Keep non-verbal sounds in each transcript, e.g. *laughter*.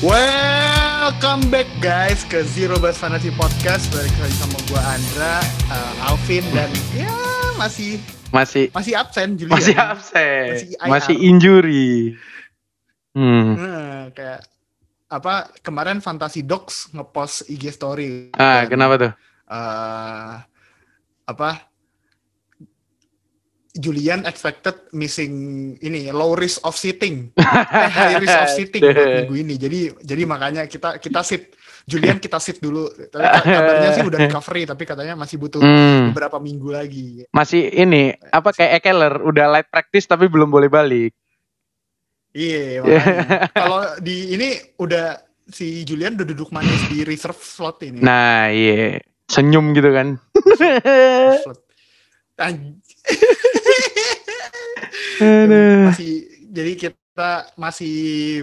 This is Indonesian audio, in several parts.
Welcome back guys ke Zero Base Fantasy Podcast Balik lagi sama gue Andra, uh, Alvin dan ya masih Masih masih absen Julian. masih absen. Masih IR. Masih injury. Hmm. Nah, kayak apa kemarin Fantasy Dogs ngepost IG story. Ah, Dan, kenapa tuh? eh, apa Julian expected missing ini low risk of sitting, eh, high risk of sitting *laughs* minggu ini. Jadi jadi makanya kita kita sit Julian kita sit dulu. Tapi kabarnya sih udah recovery tapi katanya masih butuh Hmm. beberapa minggu lagi. Masih ini apa kayak Ekeler udah light practice tapi belum boleh balik. Iya, makanya. Kalau di ini udah si Julian udah duduk manis di reserve slot ini. Nah, iya. Senyum gitu kan. Slot. *laughs* Masih jadi kita masih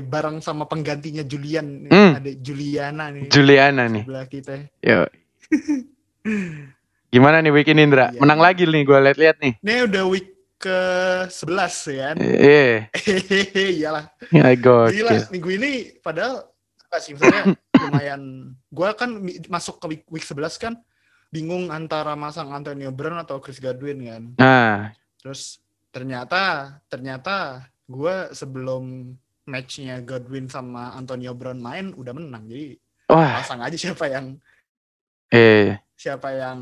bareng sama penggantinya Julian. Hmm. ada Juliana nih Juliana nih. sebelah kita Yo. Gimana nih bikin Indra? Iya. Menang lagi nih gue lihat-lihat nih. ini udah week ke 11 ya kan *laughs* Iya. iyalah Ya gila gokil. minggu ini padahal enggak sih maksudnya *laughs* lumayan gua kan masuk ke week, week 11 kan bingung antara masang Antonio Brown atau Chris Godwin kan Nah, terus ternyata ternyata gua sebelum matchnya Godwin sama Antonio Brown main udah menang jadi wah, pasang aja siapa yang eh siapa yang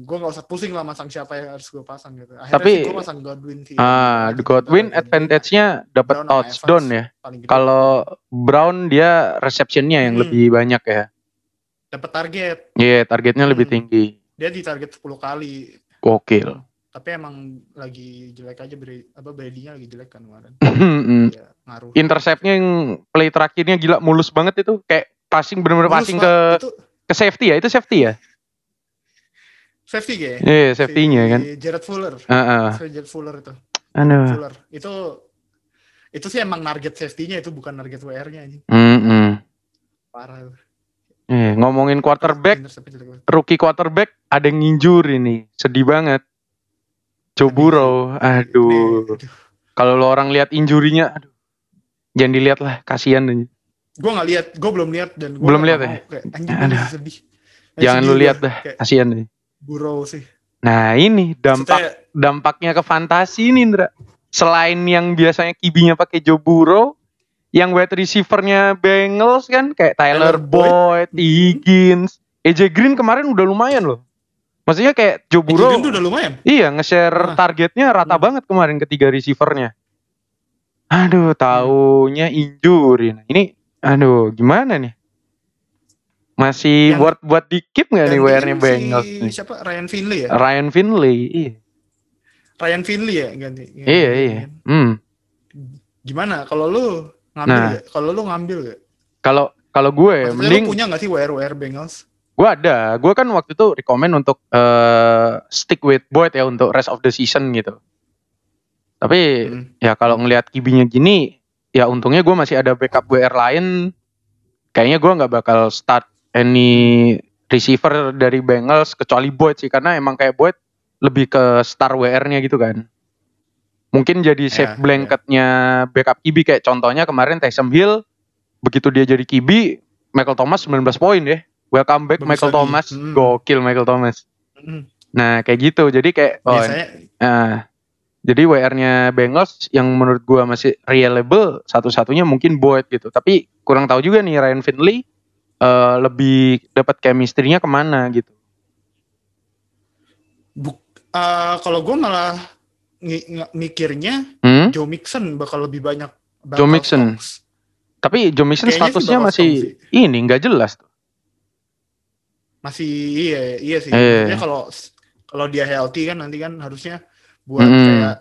gue nggak usah pusing lah masang siapa yang harus gue pasang gitu. Akhirnya Tapi, gue pasang Godwin sih. ah Godwin, Godwin advantage-nya dapat touchdown ya. Kalau Brown dia receptionnya yang Hmm. lebih banyak ya. dapat target, Iya, targetnya lebih Hmm. tinggi. dia di target 10 kali. Gokil. Tapi emang lagi jelek aja Brady, apa Brady-nya lagi jelek kan kemarin. *laughs* Hmm. Ya, ngaruh. Interceptnya yang play terakhirnya gila mulus banget itu kayak passing bener-bener Mulus, passing ke itu ke safety ya itu safety ya safety kayak. iya safety-nya kan Si Jared Fuller. Heeh. Si Jared Fuller itu. aduh Fuller. Itu itu sih emang target safety-nya itu bukan target WR-nya anjing. Mm-mm. Parah. Eh, ngomongin quarterback rookie quarterback ada yang injury nih sedih banget Joe Burrow aduh aduh. kalau lo orang lihat injurinya aduh jangan dilihat lah kasihan gue nggak lihat gue belum lihat dan gua Belum lihat ya? kayak anjing Aduh. gua sedih Kayak jangan sedih lu lihat dah kasihan nih burrow sih nah ini dampak Maksudnya, dampaknya ke fantasi nih Indra. Selain yang biasanya kibinya pakai Joe Burrow, yang wide receivernya Bengals kan kayak Tyler, Tyler Boyd. Boyd, Higgins, AJ Green kemarin udah lumayan loh. Maksudnya kayak Burrow, tuh udah lumayan iya nge-share Ah. targetnya rata Hmm. banget kemarin ketiga receivernya. Aduh, taunya injury. Nah, ini, aduh, gimana nih? Masih Yang- buat buat di keep nggak nih WR-nya si Bengals nih? siapa Ryan Finley ya Ryan Finley, iya, Ryan Finley ya ganti iya, iya. Hmm. gimana kalau lu ngambil Nah. kalau lu ngambil gak? Kalau kalau gue Maksudnya mending lu punya gak sih WR WR Bengals gue ada. Gue kan waktu itu rekomend untuk eh, stick with Boyd ya untuk rest of the season gitu. Tapi Hmm. ya kalau ngelihat kibinya gini, ya untungnya gue masih ada backup WR lain. Kayaknya gue nggak bakal start any receiver dari Bengals kecuali Boyd sih karena emang kayak Boyd lebih ke star WR-nya gitu kan. Mungkin jadi Ya, safe blanketnya backup QB kayak contohnya kemarin Taysom Hill begitu dia jadi QB Michael Thomas 19 poin ya. Welcome back Bagus Michael lagi. Thomas. Hmm. Gokil Michael Thomas. Hmm. Nah, kayak gitu. Jadi kayak oh, biasanya nah, jadi WR-nya Bengals yang menurut gua masih reliable satu-satunya mungkin Boyd gitu. Tapi kurang tahu juga nih Ryan Finley eh, lebih dapat chemistry-nya ke mana gitu. buk- eh, kalau gue malah mikirnya Hmm? Joe Mixon bakal lebih banyak bakal Joe Mixon. Tapi Joe Mixon Kayaknya statusnya masih ini nggak jelas tuh. Masih iya iya sih Iya. Maksudnya kalau kalau dia healthy kan nanti kan harusnya buat Mm-mm. kayak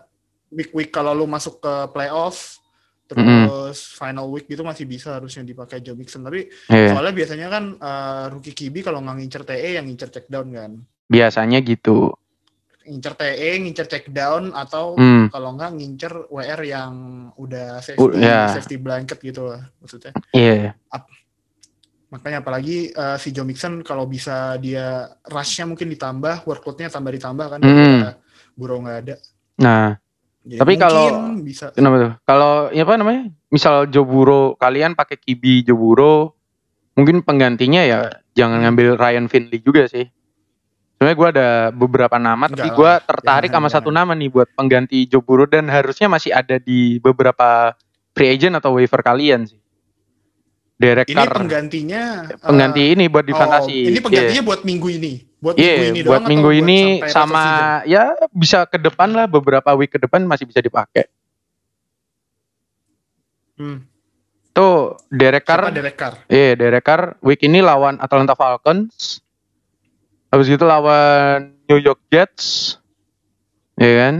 week week kalau lu masuk ke playoff terus final week gitu masih bisa harusnya dipakai Joe Mixon tapi Iya, soalnya biasanya kan eh, rookie QB kalau nggak ngincer TE yang ngincer check down kan biasanya gitu. ngincer TE ngincer check down atau Hmm, kalau nggak ngincer WR yang udah Uh, safety ya. safety blanket gitu lah maksudnya iya. Makanya apalagi eh, si Joe Mixon kalau bisa dia rushnya mungkin ditambah workloadnya tambah ditambah kan Mm. daripada Burrow nggak ada Nah, Ya, Tapi kalau- bisa Kenapa tuh? Kalau ya apa namanya? Misal Joburo, kalian pakai Kibi Joburo, mungkin penggantinya ya jangan ngambil Ryan Finley juga sih. Sebenarnya gue ada beberapa nama, tapi Enggak gue lah, tertarik jangan, sama satu jangan. nama nih buat pengganti Joburo dan harusnya masih ada di beberapa free agent atau waiver kalian sih. Derek ini penggantinya pengganti eh, ini buat di oh, fantasi. Ini penggantinya buat minggu ini. Buat Iya, minggu ini buat doang minggu atau ini buat sama ya bisa ke depan lah beberapa week ke depan masih bisa dipakai. Hmm. Tuh Derek Siapa Carr Derek Carr? Iya, Derek Carr week ini lawan Atlanta Falcons. Habis itu lawan New York Jets. Iya kan?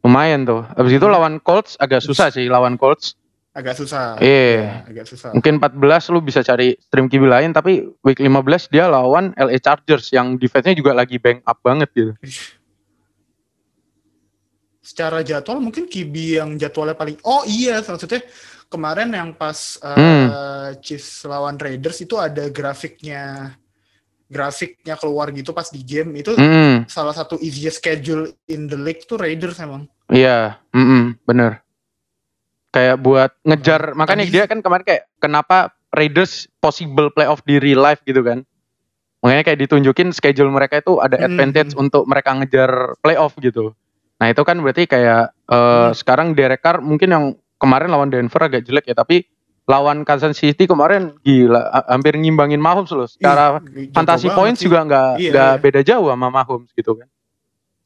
Lumayan tuh. Habis itu Hmm. lawan Colts agak susah sih lawan Colts. Agak susah. Iya. Ya, agak susah. Mungkin 14 lu bisa cari stream QB lain tapi week 15 dia lawan LA Chargers yang defense-nya juga lagi bang up banget gitu. Secara jadwal mungkin Kibi yang jadwalnya paling Oh iya, maksudnya kemarin yang pas uh, Hmm. Chiefs lawan Raiders itu ada grafiknya grafiknya keluar gitu pas di game itu Hmm, salah satu easiest schedule in the league tuh Raiders emang. iya, mm bener. Kayak buat ngejar, makanya Tadi- dia kan kemarin kayak kenapa Raiders possible playoff di real life gitu kan. Makanya kayak ditunjukin schedule mereka itu ada Hmm, advantage hmm. untuk mereka ngejar playoff gitu. Nah itu kan berarti kayak eh, Hmm. sekarang Derek Carr mungkin yang kemarin lawan Denver agak jelek ya, tapi lawan Kansas City kemarin gila, ha- hampir ngimbangin Mahomes loh. Secara fantasy banget points sih. juga nggak Iya, nggak iya. beda jauh sama Mahomes gitu kan.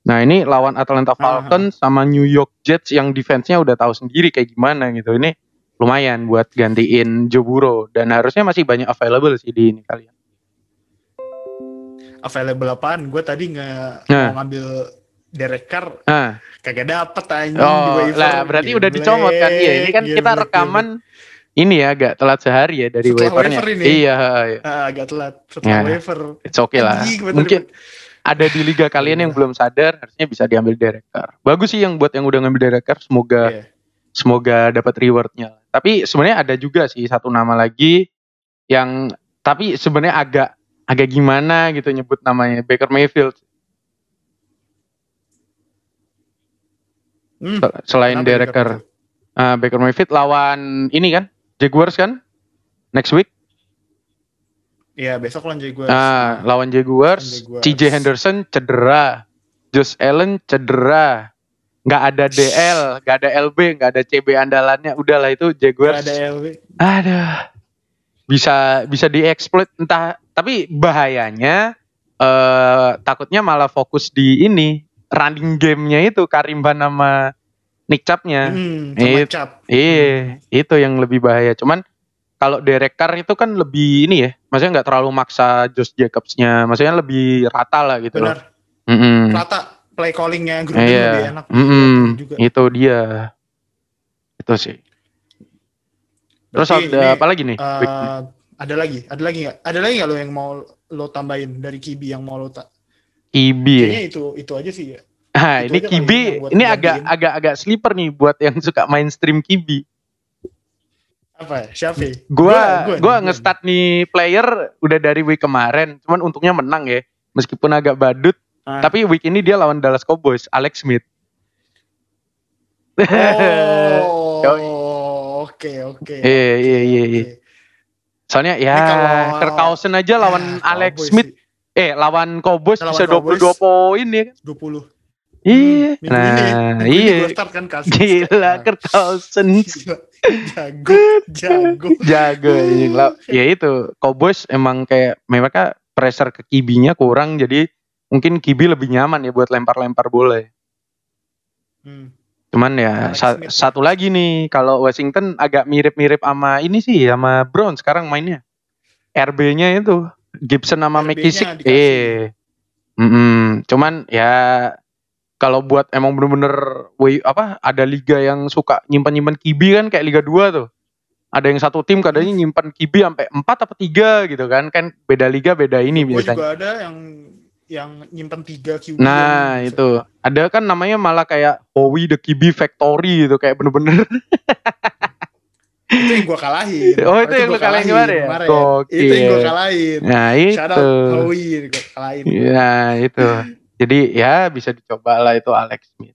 Nah ini lawan Atlanta Falcons sama New York Jets yang defense-nya udah tahu sendiri kayak gimana gitu. Ini lumayan buat gantiin Joe Burrow dan harusnya masih banyak available sih di ini kalian. available apaan? Gue tadi nggak Nah. mau ngambil Derek Carr Nah, kagak dapet anjing di oh, lah berarti udah dicomot kan? Iya, ini kan kita Geblek, rekaman ini ya agak telat sehari ya dari Setelah waivernya. waiver ini. Iya, iya. Ah, agak telat setelah Ya. waiver. it's okay lah. Anjing, Mungkin ada di liga kalian yang belum sadar harusnya bisa diambil Derek Carr. Bagus sih yang buat yang udah ngambil Derek Carr semoga Iya. semoga dapat rewardnya. Tapi sebenarnya ada juga sih satu nama lagi yang tapi sebenarnya agak agak gimana gitu nyebut namanya Baker Mayfield Hmm, Se- selain Derek Baker. Mayfield? Ah, Baker Mayfield lawan ini kan Jaguars kan next week. Iya, besok lawan Jaguars. Ah, lawan Jaguars, Jaguars. CJ Henderson cedera, Josh Allen cedera, nggak ada DL, nggak ada LB, nggak ada CB andalannya, udahlah itu Gak Jaguars. ada LW. Aduh. Bisa bisa dieksploit entah tapi bahayanya eh takutnya malah fokus di ini running gamenya itu Karimban sama Nick Chubb-nya. Hmm, It- Cap. Iya, itu yang lebih bahaya. Cuman kalau Derek Carr itu kan lebih ini ya, maksudnya nggak terlalu maksa Josh Jacobs-nya, maksudnya lebih rata lah gitu loh. Benar. Mm-mm. Rata play callingnya Gruden Iya, lebih enak. Mm-mm. juga. itu dia. Itu sih. Terus Berarti ada ini, apa lagi nih? Week- ada lagi, ada lagi nggak? Ada lagi nggak lo yang mau lo tambahin dari Kibi yang mau lo tak? Ibi. ya? Kayaknya itu itu aja sih ya. Ah, Itu ini Kibi, ini agak agak agak sleeper nih buat yang suka main stream Kibi. Apa? Siapa? ya? Gua gua nih, nge-start nih player udah dari week kemarin, cuman untungnya menang ya. Meskipun agak badut, Ah. tapi week ini dia lawan Dallas Cowboys, Alex Smith. Oh, *laughs* oke oke. Iya, iya, iya, iya. Soalnya ya Ini kalau- Kirk Cousins aja lawan Ya, Alex Cowboys Smith, sih, eh lawan Cowboys Lawan bisa Cowboys. 22 poin ya kan. 20. Iya. Ini, Nah, minggu iya. start kan. Gila Nah, Kirk Cousins. gila. Jago, jago. jago. Lah, ya itu Cowboys emang kayak mereka pressure ke kibinya kurang jadi mungkin kibi lebih nyaman ya buat lempar-lempar bola ya. Hmm. cuman ya Alex sa- Smith. satu lagi nih kalau Washington agak mirip-mirip sama ini sih sama Brown sekarang mainnya RB-nya itu Gibson sama McKissick eh Mm-mm. cuman ya kalau buat emang bener-bener apa ada liga yang suka nyimpan-nyimpan kibi kan kayak Liga 2 tuh ada yang satu tim kadangnya nyimpan kibi sampai 4 apa 3 gitu kan kan beda liga beda ini Gue biasanya juga ada yang yang nyimpen tiga QB. Nah yang- itu ada kan namanya malah kayak Howie the Kibi Factory gitu kayak bener-bener itu yang gue kalahin. Oh, itu yang gua lu kalahin kemarin ya? kemarin. Itu yang gue kalahin. Nah Shout out itu Howie gue kalahin. Nah itu Jadi ya bisa dicoba lah itu Alex Smith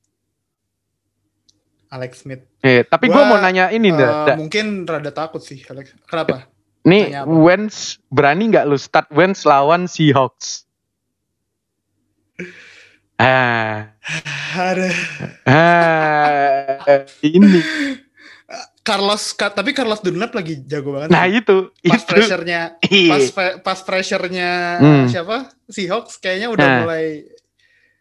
Alex Smith. Eh, tapi gue Gua, mau nanya ini Eh, dah. dah. mungkin rada takut sih Alex. Kenapa? Nih? Wentz berani nggak lu start Wentz lawan Seahawks? Ah, Ada ah, ini. Carlos tapi Carlos Dunlap lagi jago banget. Nah itu, pas itu. pressure-nya Iya. pas pe- pas pressure-nya Hmm. siapa? Seahawks kayaknya udah Nah. mulai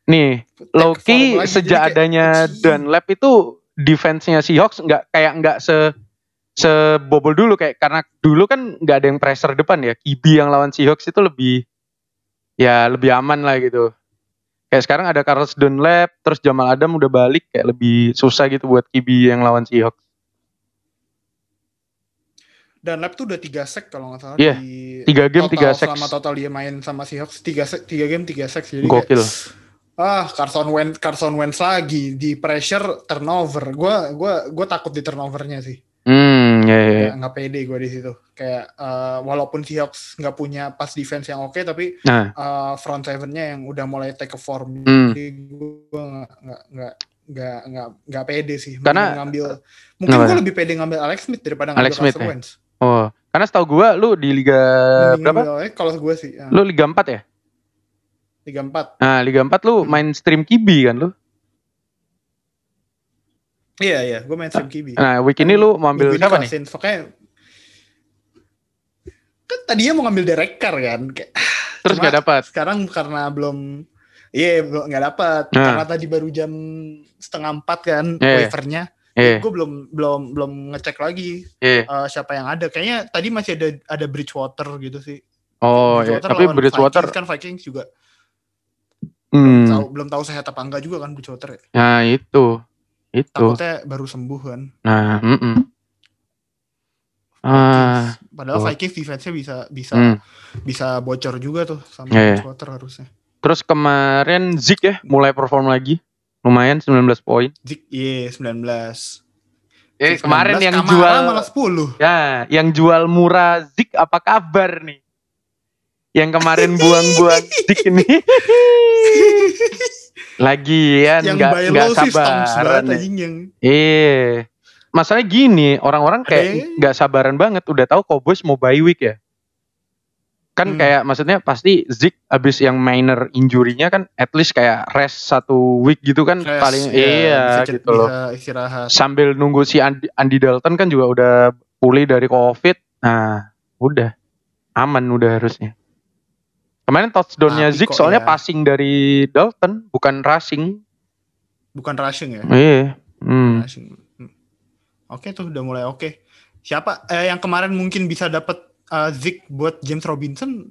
Nih, Loki lagi. sejak kayak, adanya anjing. *laughs* Dunlap itu defense-nya Seahawks nggak kayak nggak se sebobol dulu kayak karena dulu kan nggak ada yang pressure depan ya. Kibi yang lawan Seahawks itu lebih ya lebih aman lah gitu. Kayak sekarang ada Carlos Dunlap, terus Jamal Adam udah balik kayak lebih susah gitu buat Kibi yang lawan Seahawks. Dunlap tuh udah 3 sack kalau nggak salah Iya, di tiga game, total, tiga sacks. Selama total dia main sama Seahawks 3 sack, 3 game 3 sacks jadi Gokil. kayak, ah Carson Wentz Carson Wentz lagi di pressure turnover. Gua gua gua takut di turnovernya sih. Hmm, ya, ya, ya. Nggak, pede gue di situ. Kayak eh, walaupun Seahawks nggak punya pass defense yang oke tapi Nah, eh, front seven-nya yang udah mulai take a form. Hmm. Jadi gue nggak nggak nggak nggak nggak pede sih. Mending Karena- ngambil mungkin gue lebih pede ngambil Alex Smith daripada ngambil Alex Smith, Carson ya? Wentz. oh, karena setahu gua lu di liga Mending berapa? kalau gue sih ya, Lu liga 4 ya? Tiga empat. Nah, liga 4 lu main stream Kibi kan lu? Iya iya, gue main stream QB. Nah, week ini lu mau ambil siapa nih? Pokoknya kan tadinya mau ngambil Derek Carr kan. Kayak, Terus cuma gak dapat. sekarang karena belum Iya, belum nggak dapat Nah. karena tadi baru jam setengah empat kan Iya. waivernya. Eh, Gue belum belum belum ngecek lagi eh. eh, siapa yang ada. Kayaknya tadi masih ada ada Bridgewater gitu sih. Oh. Bridgewater tapi lawan Bridgewater Vikings kan Vikings juga belum hmm. tahu belum tahu sehat apa enggak juga kan Bridgewater. ya. Nah, itu. Itu. Takutnya baru sembuh kan. Nah, mm-mm. Ah, Vikings. Padahal tuh. Vikings defense-nya bisa bisa hmm. bisa bocor juga tuh sama iya. Bridgewater harusnya. Terus kemarin Zik ya mulai perform lagi. Lumayan 19 poin. Zik, iya 19. Eh, 19, kemarin yang jual malah 10. Ya, yang jual murah Zik apa kabar nih? Yang kemarin buang-buang *laughs* Zik ini. Lagian yang nggak buy nggak sabaran. ya. Eh, masalahnya gini, orang-orang kayak nggak sabaran banget. Udah tahu Cowboys mau bye week ya. Kan Hmm. kayak maksudnya pasti Zik abis yang minor injury-nya kan at least kayak rest satu week gitu kan Rest, paling ya, iya cet- gitu loh. istirahat. Sambil nunggu si Andy, Andy Dalton kan juga udah pulih dari Covid. Nah, udah aman udah harusnya. Kemarin touchdown-nya Tapi Zik soalnya ya? passing dari Dalton, bukan rushing. Bukan rushing ya? Iya. Hmm. Rushing. Hmm. Oke tuh udah mulai oke. Siapa eh, yang kemarin mungkin bisa dapat eh, Zik buat James Robinson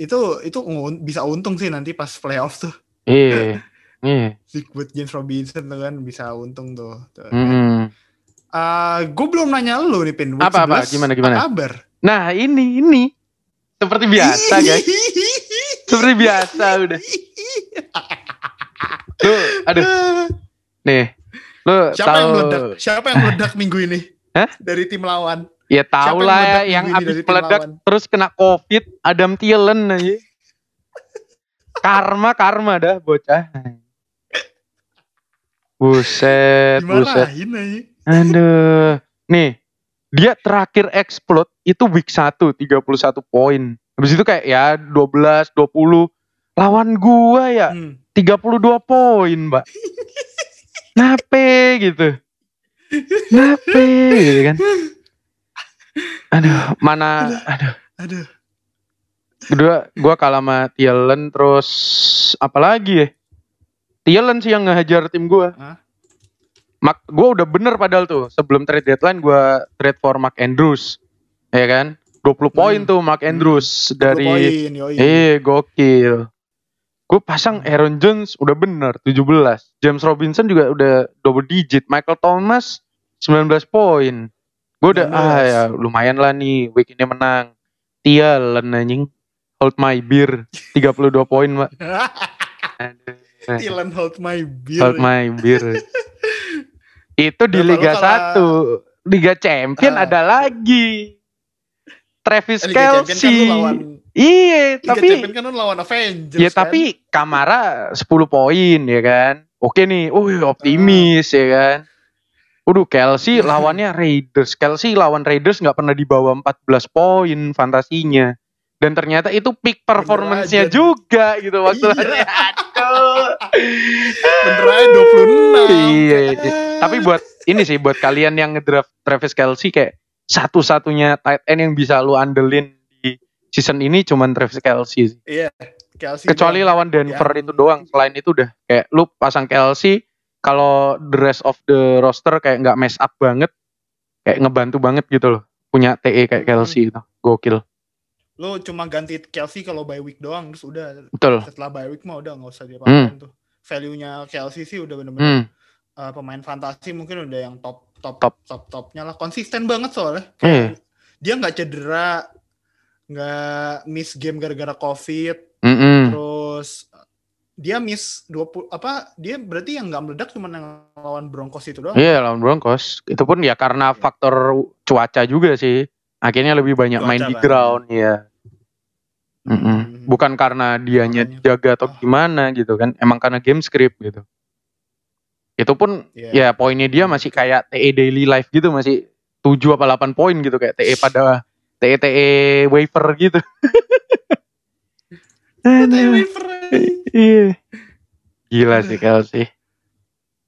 itu itu bisa untung sih nanti pas playoff tuh. Iya. *laughs* Iya. Zik buat James Robinson tuh kan bisa untung tuh. tuh. Mm-mm. gue belum nanya lu nih Pin. Apa, apa? 11, Gimana, gimana? Kabar? Nah, ini ini seperti biasa, guys. Seperti biasa udah. Lu aduh, nih. Lu Siapa yang tahu meledak? Siapa yang meledak minggu ini? Hah? Dari tim lawan. Ya yang lah yang dari tim meledak lawan? terus kena covid Adam Thielen aja. karma karma dah bocah. Buset, buset. Dimarahin aja. Aduh. Nih, dia terakhir explode itu week 1 31 poin. Habis itu kayak ya 12 20 lawan gua ya Hmm. 32 poin, Mbak. Nape gitu. Nape gitu kan. Aduh, mana aduh. Aduh. Kedua gua kalah sama Thielen terus apa lagi ya? Thielen sih yang ngehajar tim gua. Hah? Mak gua udah bener padahal tuh sebelum trade deadline gua trade for Mark Andrews. Ya kan? 20 poin Hmm. tuh Mark Andrews 20 dari poin. Eh, gokil. Gue pasang Aaron Jones udah bener 17. James Robinson juga udah double digit. Michael Thomas 19 poin. Gue udah 19. ah ya lumayan lah nih week ini menang. Thielen anjing. Hold my beer 32 poin, Mbak. Dylan *laughs* hold my beer. Hold my beer. *laughs* Itu di Berapa Liga lu kalah? 1. Liga Champion Ah. ada lagi. Travis Eh, Liga Champion kan Kelsey. lawan Iya, Liga tapi Champion kan lawan Avengers Ya kan? tapi Kamara 10 poin ya kan. oke nih, oh optimis ya kan. Waduh, Kelsey *laughs* lawannya Raiders. Kelsey lawan Raiders nggak pernah di bawah 14 poin fantasinya. Dan ternyata itu peak performance-nya juga gitu maksudnya. Iya. Aduh. *laughs* Bener aja 26. Iya, iya. Tapi buat ini sih buat kalian yang ngedraft Travis Kelsey kayak satu-satunya tight end yang bisa lu andelin di season ini cuman Travis Kelsey. Iya, Kelsey Kecuali doang. lawan Denver Yang- itu doang. Selain itu udah kayak lu pasang Kelsey kalau the rest of the roster kayak nggak mess up banget, kayak ngebantu banget gitu loh. Punya TE kayak Hmm. Kelsey itu. Gokil. Lu cuma ganti Kelsey kalau bye week doang terus udah Betul. setelah bye week mah udah nggak usah diapa-apain tuh. Value-nya Kelsey sih udah bener-bener Hmm. uh, pemain fantasi mungkin udah yang top top Top. top topnya lah konsisten banget soalnya Iya. dia nggak cedera nggak miss game gara-gara covid Mm-mm. terus uh, dia miss 20 apa dia berarti yang nggak meledak cuma yang lawan Broncos itu doang Iya lawan Broncos. Itu pun ya karena faktor cuaca juga sih. Akhirnya lebih banyak main Cuaca di kan. ground ya. Mm-mm. Hmm. Bukan karena dianya Makanya. jaga atau gimana gitu kan. Emang karena game script gitu. Itu pun Iya. ya poinnya dia masih kayak TE daily life gitu masih 7 apa 8 poin gitu kayak TE pada TE TE waiver gitu. *laughs* Waiver aja. Iya. Gila sih Kelsey.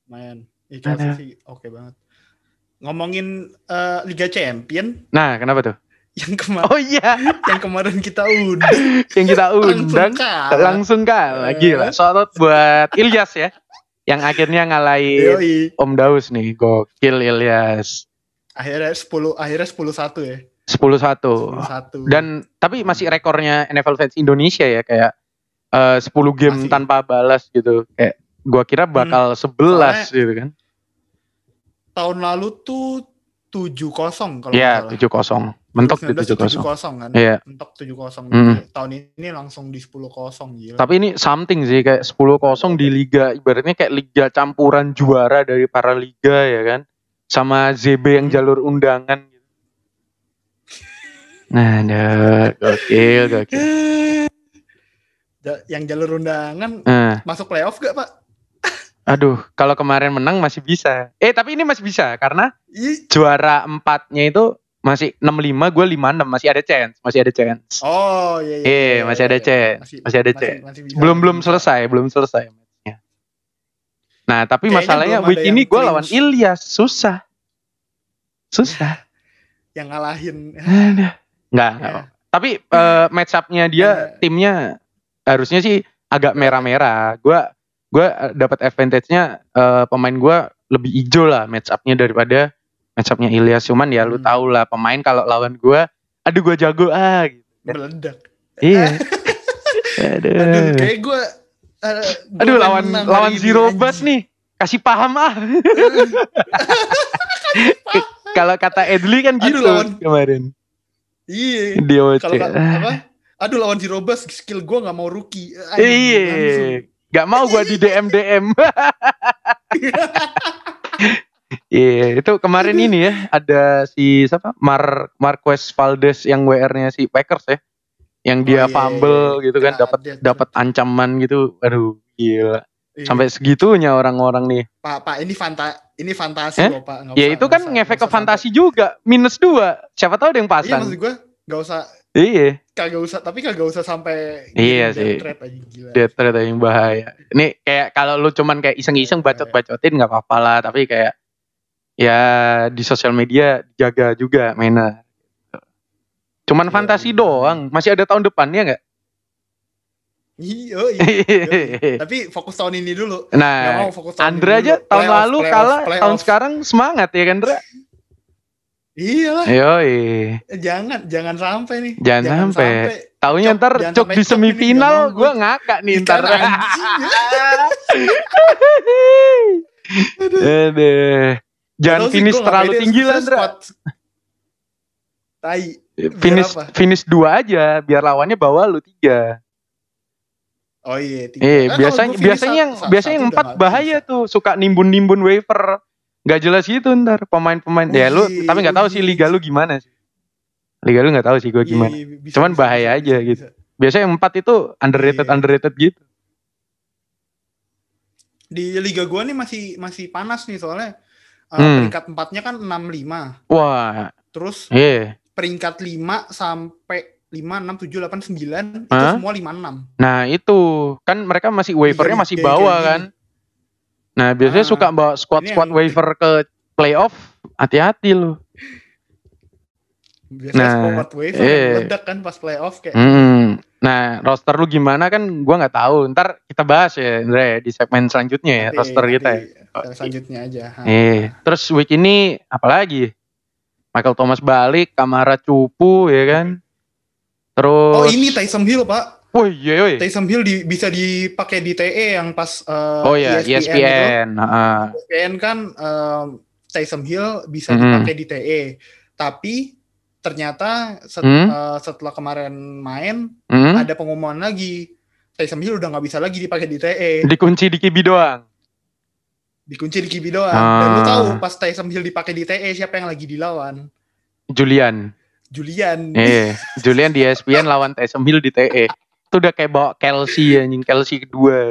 Main. Ih, Kelsey sih oke banget. Ngomongin uh, Liga Champion Nah, kenapa tuh? yang kemarin Oh iya, *laughs* yang kemarin kita udah *laughs* yang kita langsung undang kalah. langsung kalah gila. Shout out buat Ilyas ya. Yang akhirnya ngalahin Yoi. Om Daus nih. Gokil Ilyas. Akhirnya 10 akhirnya 10-1 ya. 10-1. 10-1. Dan tapi masih rekornya NFL fans Indonesia ya kayak eh, 10 game Masih. tanpa balas gitu. Kayak gua kira bakal 11 gitu kan. Tahun lalu tuh 7-0 kalau Iya, nggak salah. 7-0. Mentok di 2019 7-0. 7-0 kan. Iya. Mentok 7-0. Mm. Tahun ini langsung di 10-0 gila. Tapi ini something sih kayak 10-0 di liga ibaratnya kayak liga campuran juara dari para liga ya kan. Sama ZB yang Hmm. jalur undangan gitu. Nah, ada *laughs* gokil, gokil. Yang jalur undangan Nah, masuk playoff gak, Pak? Aduh, kalau kemarin menang masih bisa. Eh, tapi ini masih bisa karena juara empatnya itu masih 65, gue 56, masih ada chance, masih ada chance. Oh, iya iya. Iya, iya, masih iya, ada iya. chance, masih ada chance. masih bisa, belum masih belum bisa. selesai, belum selesai matchnya. Nah, tapi Kayaknya masalahnya belum week ada ini gue lawan. Ilyas, susah. Susah. *laughs* Yang ngalahin. Aduh. Enggak, enggak. Ya. Tapi eh, match up-nya dia Ada. timnya harusnya sih agak merah-merah. Gua gua eh, dapat advantage-nya eh, pemain gua lebih hijau lah match up-nya daripada match up-nya Ilyas. Cuman ya lu Hmm. tau lah pemain kalau lawan gua aduh gua jago ah gitu. Meledak. Iya. *laughs* aduh. Aduh, kayak gue Aduh lawan lawan Zero Bus nih. Kasih paham ah. *laughs* Kalau kata Edli kan Aduh, gitu lawan- kemarin. Iya. Dia Kalau apa? Aduh lawan Zero Bus skill gue gak mau rookie. Langsung. Iya. Gak mau gua di DM DM. *laughs* Iya, itu kemarin ini ya ada si siapa? Mar Marquez Valdes yang WR-nya si Packers ya. Yang dia Oh, iya, fumble iya. gitu kan dapat dapat ancaman gitu. Aduh, gila. Iya. Sampai segitunya orang-orang nih. Pak, Pak ini fanta ini fantasi Eh? loh, Pak. Ya usah- itu kan ngefek ke fantasi juga. Minus dua. Siapa tahu ada yang Iya pasang. maksud gue gak usah Iya. kagak usah tapi kagak usah sampai Iya sih. death threat aja gila. Death threat yang bahaya. Ini kayak kalau lu cuman kayak iseng-iseng bacot-bacotin nggak apa-apa lah, tapi kayak ya di sosial media jaga juga mainnya. Cuman Iya, fantasi iya. doang, masih ada tahun depan ya nggak? Iya, iya. *laughs* Tapi fokus tahun ini dulu. Gak nah, mau fokus tahun Andra aja dulu. tahun Playoff, lalu playoff, kalah, playoff. tahun sekarang semangat ya kan, Andra? Iya lah. Yoi. Jangan, jangan sampai nih. Jangan sampai. Taunya Cok, ntar jangan cok sampai di semifinal gue ngakak nih ntar. Aduh. Jangan sih, finish terlalu tinggi lah. Tai. Finish apa? finish dua aja, biar lawannya bawa lu tiga. Oh iya, tiga. Eh, kalau biasanya biasanya yang biasanya yang empat bahaya tuh, suka nimbun-nimbun waiver. Gak jelas gitu ntar pemain-pemain. Ya lu Uji, tapi nggak tahu sih uji. liga lu gimana sih. Liga lu nggak tahu sih gue Iya, gimana. iya, bisa, Cuman bahaya bisa, aja bisa, gitu. Biasanya yang empat itu underrated Iya. underrated gitu. Di liga gua nih masih masih panas nih soalnya uh, Hmm. peringkat empatnya kan 65. Wah, Terus iya. peringkat 5 sampai 5, 6, 7, 8, 9 itu semua 5, 6. Nah itu kan mereka masih waivernya Liga- masih bawah kan. Nah biasanya Ah, suka bawa squad ini squad yang- waiver ke playoff. Hati-hati lu. Biasanya Nah, squad waiver yang meledak kan pas playoff kayak Hmm. Nah roster lu gimana kan gua nggak tahu. Ntar kita bahas ya Andre di segmen selanjutnya ya nanti- roster kita ya. nanti selanjutnya aja. Ha. Eh, terus week ini apalagi? Michael Thomas balik, Kamara cupu ya kan. Terus Oh ini Taysom Hill pak, Wih, iya, wih. Taysom Hill di, bisa dipakai di TE yang pas uh, Oh ya, ESPN, itu. ESPN. heeh. ESPN kan um, Taysom Hill bisa Mhm. dipakai di TE, tapi ternyata set- Hmm? uh, setelah kemarin main Hmm? ada pengumuman lagi Taysom Hill udah nggak bisa lagi dipakai di TE, Dikunci di Kibi doang. dikunci di Kibi doang. Dan lu Ah. tahu pas Taysom Hill dipakai di TE siapa yang lagi dilawan? Julian. Julian. Eh, Julian di ESPN lawan Taysom Hill di TE. Itu udah kayak bawa Kelsey anjing, Kelsey kedua.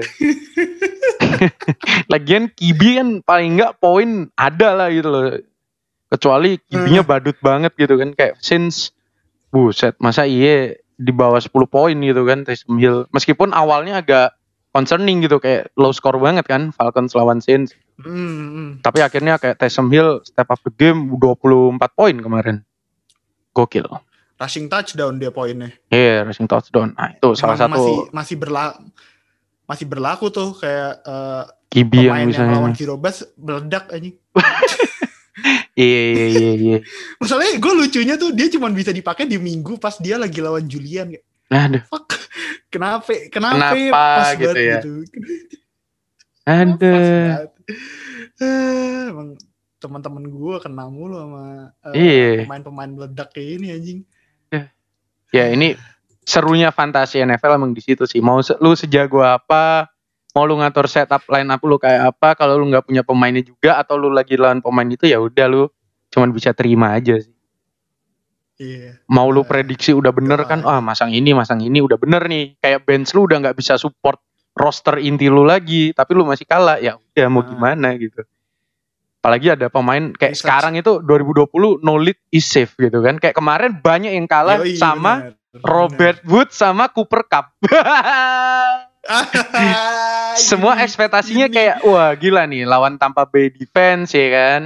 *laughs* Lagian Kibi kan paling enggak poin ada lah gitu loh. Kecuali Kibinya badut banget gitu kan kayak since buset masa iya di bawah 10 poin gitu kan Taysom Hill. Meskipun awalnya agak concerning gitu kayak low score banget kan Falcons lawan Saints. Hmm, hmm. Tapi akhirnya kayak Taysom Hill step up the game 24 poin kemarin. Gokil. Rushing touchdown dia poinnya. Iya, rushing touchdown. Nah, itu salah Emang satu masih masih berlaku masih berlaku tuh kayak eh, kibi yang bisa. yang lawan Zero Bus meledak anjing. *laughs* Iya, iya, iya, iya. *laughs* Masalahnya gue lucunya tuh dia cuma bisa dipakai di minggu pas dia lagi lawan Julian kayak Aduh, fuck. *laughs* Kenapa? Kenapa? Kenapa Pas gitu banget ya? Gitu. aduh. *sighs* Emang teman-teman gue kena mulu sama Iya. pemain-pemain meledak kayak ini anjing. Ya ini serunya fantasi NFL emang di situ sih. Mau se- lu sejago apa, mau lu ngatur setup line up lu kayak apa, kalau lu nggak punya pemainnya juga atau lu lagi lawan pemain itu ya udah lu cuman bisa terima aja sih. Iya. Mau lu Nah, prediksi udah bener kan, ah masang ini, masang ini udah bener nih. Kayak bench lu udah nggak bisa support roster inti lu lagi, tapi lu masih kalah, ya udah mau Nah. gimana gitu. Apalagi ada pemain kayak Research. sekarang itu 2020 no lead is safe gitu kan. Kayak kemarin banyak yang kalah Yoi, sama bener, Robert Woods sama Cooper Cup. bener. *laughs* Semua ekspektasinya kayak wah gila nih lawan Tampa Bay defense ya kan.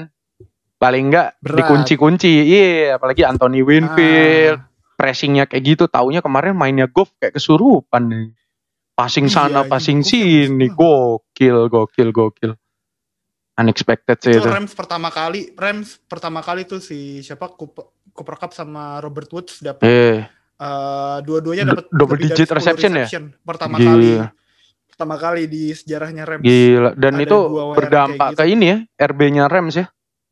Paling enggak dikunci-kunci. Iya, apalagi Anthony Winfield. Ah. Pressingnya kayak gitu. Taunya kemarin mainnya golf kayak kesurupan nih. Passing Iya, sana, anjing, passing golf sini. Gokil, gokil, gokil. Unexpected sih itu itu. Rams pertama kali Rams pertama kali tuh si siapa Cooper, Cooper Cup sama Robert Woods dapat Eh, eh, dua-duanya Do- dapat double digit 10 reception ya? pertama Gila. kali pertama kali di sejarahnya Rams Gila. Dan Ada itu berdampak kayak ke ini ya, RB-nya Rams ya.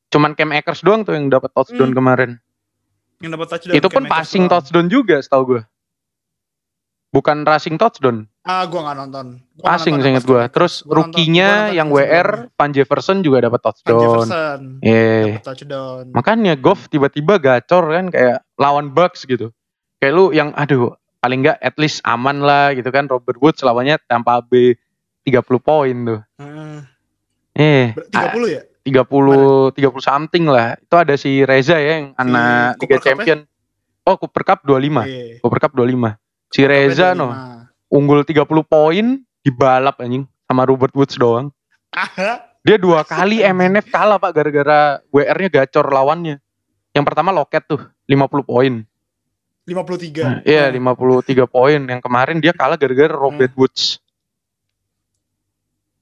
Cuman Cam Akers doang tuh yang dapat touchdown Hmm. kemarin. yang dapat touchdown itu pun Cam passing touchdown juga setahu gue. Bukan rushing touchdown, ah gua nggak nonton Gua nonton seinget gue. Terus Gua nonton- gua nonton yang. WR Van Jefferson juga dapat touchdown. Jefferson Eh, dapat touchdown makanya Goff tiba-tiba gacor kan kayak lawan Bucks gitu. Kayak lu yang aduh paling nggak at least aman lah gitu kan Robert Woods lawannya Tampa Bay 30 poin tuh. Ah, Eh, ber- 30 ya 30 30 something lah. Itu ada si Reza ya yang anak Cooper Liga ya? Champion. Oh, Cooper Cup 25. Iya. Cooper Cup 25. Si Reza no unggul 30 poin dibalap anjing sama Robert Woods doang. Dia dua kali MNF kalah Pak gara-gara WR-nya gacor lawannya. Yang pertama Loket tuh 50 poin. 53 Nah, Iya, Ah. 53 poin. Yang kemarin dia kalah gara-gara Robert Woods.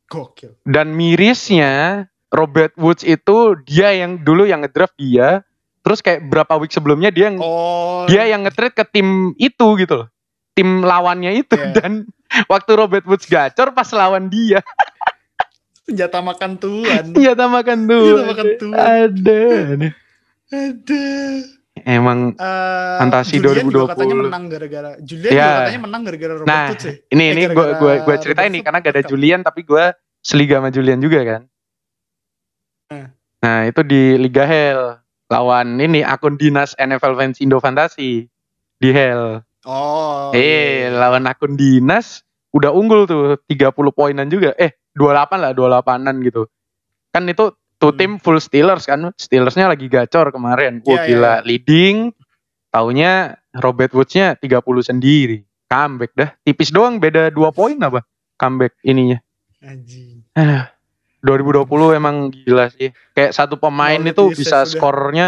gokil Dan mirisnya Robert Woods itu dia yang dulu yang ngedraft dia. Terus kayak berapa week sebelumnya dia yang oh dia yang nge-trade ke tim itu gitu loh. Tim lawannya itu Iya. dan waktu Robert Woods gacor pas lawan dia. senjata makan tuan makan. Senjata makan tuan. Ada. ada Emang Eh, Fantasi Julian juga 2020. katanya menang gara-gara Julian Ya. juga katanya menang gara-gara Robert Nah, Woods ya. ini Eh, ini gue gue gue ceritain Robert nih karena gak ada. Julian tapi gue seliga sama Julian juga kan. Hmm. Nah itu di Liga Hell lawan ini akun dinas NFL Fans Indo Fantasi di Hell. Oh. eh iya. lawan akun dinas udah unggul tuh 30 poinan juga. Eh 28 lah 28an gitu kan itu two Hmm. team full Steelers kan Steelersnya lagi gacor kemarin Iya, Wah iya, gila iya. leading taunya Robert Woodsnya 30 sendiri comeback dah tipis doang beda 2 poin apa comeback ininya Anjing. Aduh, 2020 emang gila sih. Kayak satu pemain itu is bisa sudah. skornya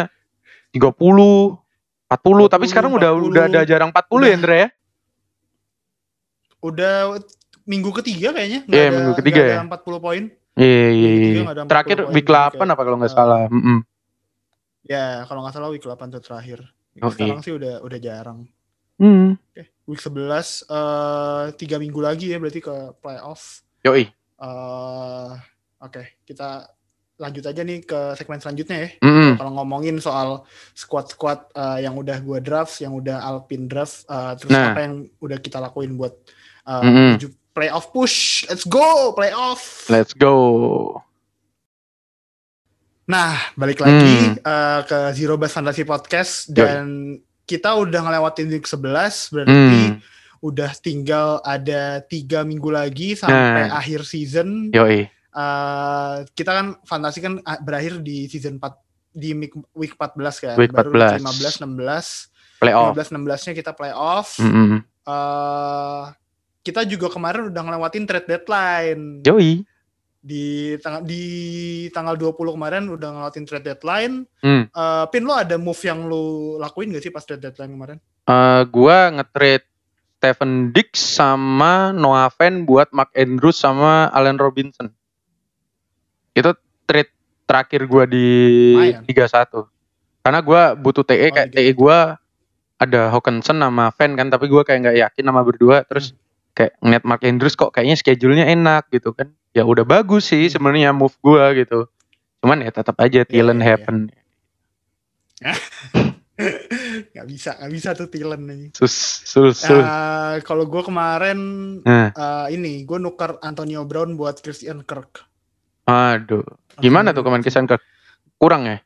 30, 40, tapi 40, sekarang udah 40. udah ada jarang 40 ya Udah. Indra ya? Udah minggu ketiga kayaknya. Iya, ada- minggu ketiga ada ya. 40 poin. Iya iya iya. 40 Terakhir week jadi 8 kayak, apa kalau nggak eh, salah. Mm-mm. Ya, kalau nggak salah week 8 tuh terakhir. Oh, Sekarang sih udah udah jarang. Hmm. Oke, week 11 eh tiga minggu lagi ya berarti ke playoff. Yoi. eh Oke, kita lanjut aja nih ke segmen selanjutnya ya. Mm-mm. Kalau ngomongin soal squad-squad eh, yang udah gua draft, yang udah Alpin draft, eh, terus Nah. apa yang udah kita lakuin buat eh, Mm-mm. menuju playoff push. Let's go playoff. Let's go. Nah, balik lagi Hmm. eh, ke Zero Base Fantasy Podcast dan kita udah ngelewatin week 11 berarti Hmm. udah tinggal ada tiga minggu lagi sampai Nah. akhir season. Yoi. Eh, kita kan fantasi kan ah, berakhir di season 4 di week, week 14 kan. Week Baru 14. 15 16. Playoff. 15 16-nya kita playoff. Mm-mm. Eh, kita juga kemarin udah ngelewatin trade deadline. Yoi. Di tanggal di tanggal 20 kemarin udah ngelewatin trade deadline. Hmm. Eh, Pin lo ada move yang lo lakuin gak sih pas trade deadline kemarin? Eh, gua nge-trade Stephen Dix sama Noah Fan buat Mark Andrews sama Allen Robinson. Itu trade terakhir gua di. Liga 1. Karena gua butuh TE Oh, kayak TE gua ada Hawkinson sama Fan kan tapi gua kayak nggak yakin sama berdua terus Hmm. kayak ngeliat Mark Andrews kok kayaknya schedule-nya enak gitu kan. Ya udah bagus sih Hmm. sebenarnya move gua gitu. Cuman ya tetap aja Thielen iya, iya. happen. *laughs* gak bisa, gak bisa tuh Thielen nih. Sus sul. Eh, kalau gue kemarin Nah, eh, ini gue nuker Antonio Brown buat Christian Kirk. Aduh. Gimana tuh kemarin kesan ke kurang ya?